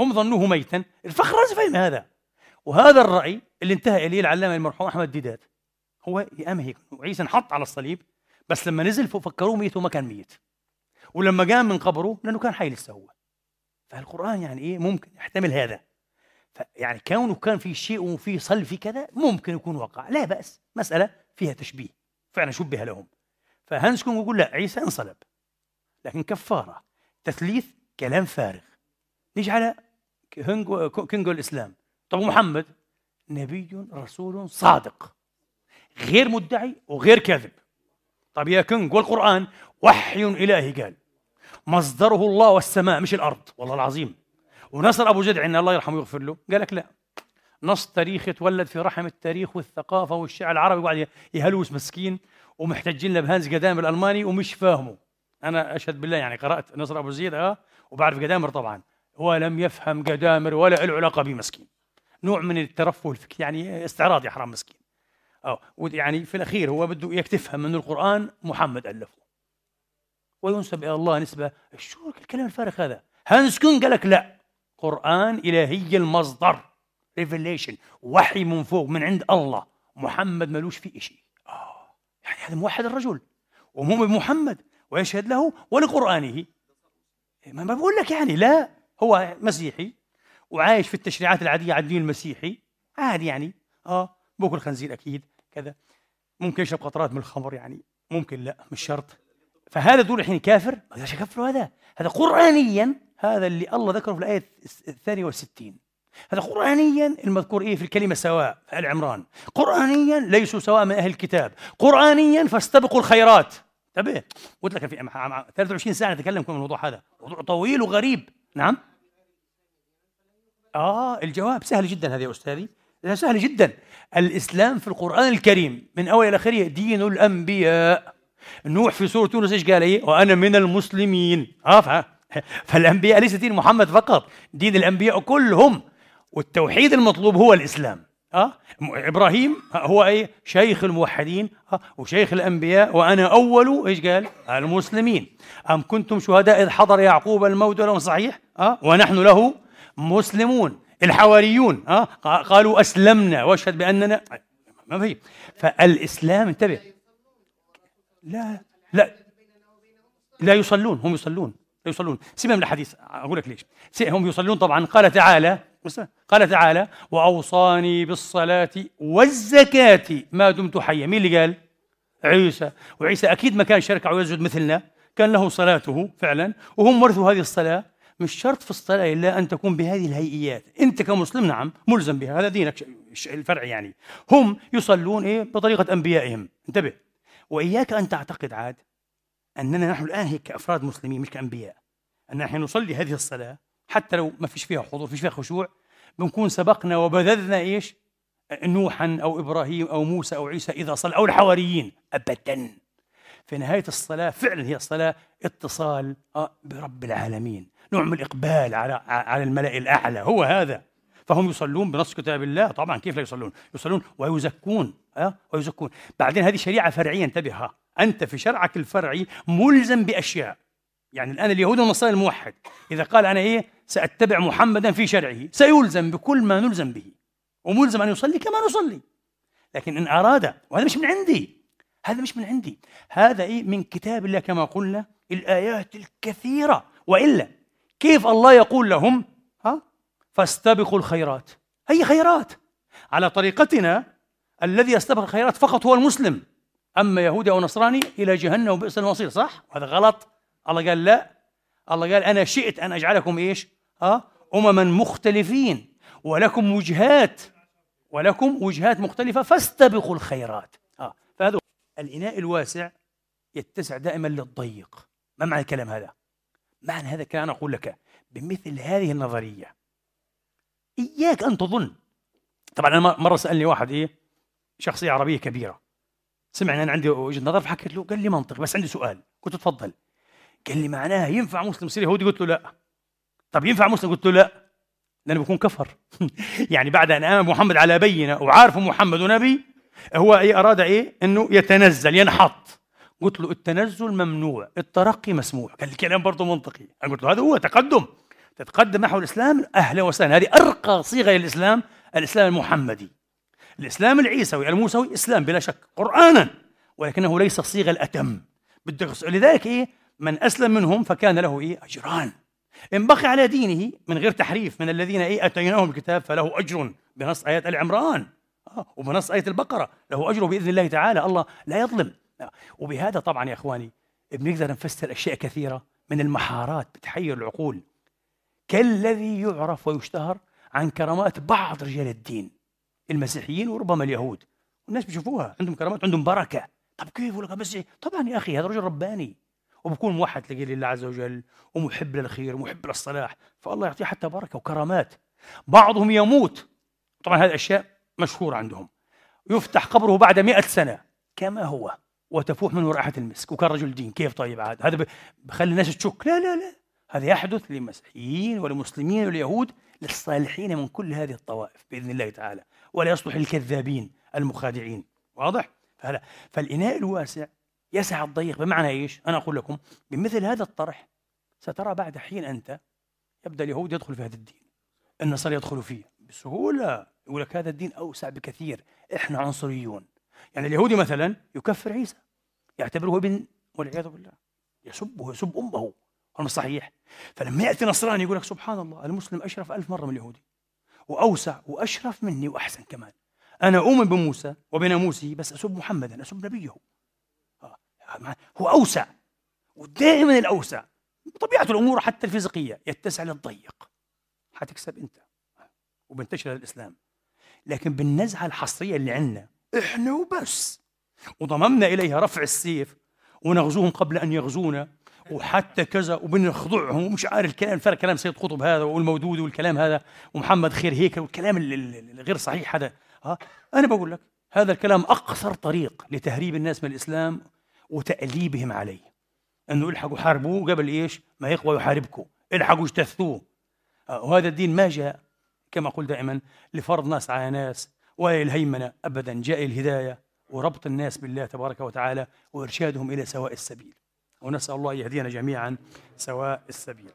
هم ظنوه ميتا. الفخر الرازي فهم هذا. وهذا الرأي اللي انتهى إليه العلامة المرحوم أحمد ديدات هو يا هيك عيسى انحط على الصليب بس لما نزل فكروه ميت وما كان ميت. ولما قام من قبره لأنه كان حي لسه هو. فالقرآن يعني إيه؟ ممكن يحتمل هذا. يعني كونه كان في شيء وفي صلب في كذا ممكن يكون وقع لا بأس. مسألة فيها تشبيه. فعلا شبه لهم. فهانس كونج يقول لا عيسى انصلب. لكن كفارة تثليث كلام فارغ. نيجي على كونج والإسلام. طب محمد نبي رسول صادق غير مدعي وغير كاذب. طب يا كونج والقرآن وحي إلهي قال مصدره الله والسماء مش الأرض. والله العظيم. ونصر أبو زيد الله يرحمه ويغفر له. قال لك لا. نص تاريخي تولد في رحم التاريخ والثقافة والشعر العربي وقاعد يهلوس مسكين ومحتجين له بهانز قدامر الألماني ومش فاهمه. أنا أشهد بالله يعني قرأت نصر أبو زيد آه وبعرف قدامر طبعا. هو لم يفهم قدامر ولا له علاقة به مسكين نوع من الترفه الفكري يعني استعراض يا حرام مسكين. آه يعني في الأخير هو بده اياك تفهم انه القرآن محمد ألفه. وينسب إلى الله نسبة شو الكلام الفارغ هذا؟ هانس كونج قال لك لا. قرآن إلهي المصدر. Revelation. وحي من فوق من عند الله. محمد ملوش فيه شيء آه. يعني هذا موحد الرجل. ومؤمن بمحمد. ويشهد له ولقرآنه. ما بقول لك يعني لا. هو مسيحي وعايش في التشريعات العادية على الدين المسيحي. عادي يعني. آه بوكل خنزير أكيد كذا. ممكن يشرب قطرات من الخمر يعني ممكن لا مش شرط. فهذا دول الحين كافر؟ ما أقدرش اكفره هذا. هذا قرآنيا هذا اللي الله ذكره في الآية الثانية والستين. هذا قرآنيا المذكور إيه في الكلمة سواء في آل عمران. قرآنيا ليسوا سواء من أهل الكتاب. قرآنيا فاستبقوا الخيرات. انتبه قلت لك في 23 ساعة نتكلم في الموضوع هذا. موضوع طويل وغريب. نعم. آه الجواب سهل جدا هذا يا أستاذي. سهل جدا. الإسلام في القرآن الكريم من أول إلى آخره دين الأنبياء. نوح في سورة يونس إيش قال إيه؟ وأنا من المسلمين. آه فالأنبياء ليس دين محمد فقط دين الأنبياء كلهم. والتوحيد المطلوب هو الإسلام. أه؟ إبراهيم هو أي شيخ الموحدين أه؟ وشيخ الأنبياء وأنا أول إيش قال؟ المسلمين. أم كنتم شهداء إذ حضر يعقوب الموت ولو صحيح؟ أه؟ ونحن له مسلمون الحواريون أه؟ قالوا أسلمنا واشهد بأننا ما في. فالإسلام انتبه. لا لا. لا يصلون هم يصلون يصلون. سيبنا من الحديث أقول لك ليش. هم يصلون طبعا. قال تعالى قال تعالى وأوصاني بالصلاة والزكاة ما دمت حيا. مين اللي قال؟ عيسى. وعيسى أكيد ما كان شركة ويسجد مثلنا. كان له صلاته فعلا وهم ورثوا هذه الصلاة. مش شرط في الصلاة إلا أن تكون بهذه الهيئيات. أنت كمسلم نعم ملزم بها. هذا دينك الفرعي يعني. هم يصلون إيه؟ بطريقة أنبيائهم. انتبه. وإياك أن تعتقد عاد أننا نحن الآن هيك كأفراد مسلمين مش كأنبياء أن نحن نصلي هذه الصلاة حتى لو ما فيش فيها حضور فيش فيها خشوع بنكون سبقنا وبذذنا إيش؟ نوحا أو إبراهيم أو موسى أو عيسى إذا صلى أو الحواريين أبدا. في نهاية الصلاة فعلا هي الصلاة اتصال آه، برب العالمين. نوع من الإقبال على على الملأ الأعلى هو هذا. فهم يصلون بنص كتاب الله. طبعا كيف لا يصلون؟ يصلون ويزكون أه؟ ويزكون. بعدين هذه شريعة فرعية انتبه أنت في شرعك الفرعي ملزم بأشياء. يعني الآن اليهود والنصارى الموحد. إذا قال أنا إيه؟ سأتبع محمدا في شرعه. سيلزم بكل ما نلزم به. وملزم أن يصلي كما نصلي. لكن إن أراد وهذا مش من عندي. هذا مش من عندي. هذا إيه؟ من كتاب الله كما قلنا الآيات الكثيرة. وإلا كيف الله يقول لهم؟ ها؟ فاستبقوا الخيرات. هي خيرات؟ على طريقتنا الذي يستبق الخيرات فقط هو المسلم. أما يهودي أو نصراني إلى جهنم وبئس المصير. صح؟ هذا غلط. الله قال لا. الله قال أنا شئت أن أجعلكم إيش؟ ها؟ أمما مختلفين. ولكم وجهات ولكم وجهات مختلفة فاستبقوا الخيرات. ها فهذا الإناء الواسع يتسع دائما للضيق. ما معنى الكلام هذا؟ معنى هذا كان أقول لك بمثل هذه النظرية. إياك أن تظن. طبعا أنا مرة سألني واحد إيه شخصية عربية كبيرة. سمع أن أنا عندي وجهة نظر فحكيت له قال لي منطق بس عندي سؤال. قلت تفضل. قال لي معناها ينفع مسلم يصير يهودي قلت له لا. طب ينفع مسلم؟ قلت له لا. لأنه بيكون كفر. يعني بعد أن آمن محمد على بينة وعارف محمد نبي هو إيه أراد إيه؟ أنه يتنزل ينحط. قلت له التنزل ممنوع الترقي مسموح قال لي كلام برضه منطقي. أنا قلت له هذا هو تقدم. تتقدم نحو الإسلام أهلا وسهلا. هذه أرقى صيغة للإسلام الإسلام المحمدي. الإسلام العيسوي الموسوي إسلام بلا شك قرآنا ولكنه ليس الصيغة الأتم. بدك لذلك إيه؟ من أسلم منهم فكان له إيه؟ أجران. إن بقي على دينه من غير تحريف من الذين إيه؟ أتيناهم الكتاب فله أجر بنص آيات آل عمران. آه وبنص آية البقرة له أجر بإذن الله تعالى. الله لا يظلم. آه وبهذا طبعا يا إخواني بنقدر نفسر أشياء كثيرة من المحارات بتحير العقول. كالذي يعرف ويشتهر عن كرامات بعض رجال الدين المسيحيين وربما اليهود. الناس بيشوفوها عندهم كرامات عندهم بركة. طب كيف لك مسيحي؟ طبعا يا أخي هذا رجل رباني. وبكون موحد تلاقيه لله عز وجل ومحب للخير ومحب للصلاح. فالله يعطيه حتى بركة وكرامات. بعضهم يموت. طبعا هذه الأشياء مشهورة عندهم. يفتح قبره بعد مئة سنة. كما هو. وتفوح منه رائحة المسك. وكان رجل دين. كيف طيب عاد؟ هذا بخلي الناس تشك. لا لا لا. هذا يحدث للمسيحيين وللمسلمين واليهود للصالحين من كل هذه الطوائف بإذن الله تعالى. ولا يصلح للكذابين المخادعين. واضح؟ فالإناء الواسع يسع الضيق بمعنى إيش؟ أنا أقول لكم بمثل هذا الطرح سترى بعد حين أنت يبدأ اليهود يدخل في هذا الدين. النصارى يدخلوا فيه بسهولة يقول لك هذا الدين أوسع بكثير إحنا عنصريون. يعني اليهودي مثلا يكفر عيسى يعتبره ابن والعياذ بالله يسبه يسب أمه هذا صحيح؟ فلما يأتي نصراني يقول لك سبحان الله المسلم أشرف ألف مرة من اليهودي وأوسع وأشرف مني وأحسن كمان. أنا أؤمن بموسى وبناموسه بس أسب محمدا أسب نبيه. هو أوسع ودائما الأوسع. طبيعة الأمور حتى الفيزيقية يتسع للضيق. حتكسب أنت وبنتشر الإسلام لكن بالنزعة الحصرية اللي عندنا إحنا وبس. وضممنا إليها رفع السيف ونغزوهم قبل أن يغزونا وحتى كذا وبنخضعهم. ومش عارف الكلام فرق كلام سيد قطب هذا والمودود والكلام هذا ومحمد خير هيكل والكلام الغير صحيح هذا. ها؟ أنا بقول لك هذا الكلام أقصر طريق لتهريب الناس من الإسلام وتأليبهم عليه أنه الحقوا حاربوه قبل إيش؟ ما يقوى يحاربكم الحقوا اجتثوه. آه، وهذا الدين ما جاء كما أقول دائما لفرض ناس على ناس ولا الهيمنة. أبدا جاء الهداية وربط الناس بالله تبارك وتعالى وإرشادهم إلى سواء السبيل. ونسأل الله يهدينا جميعا سواء السبيل.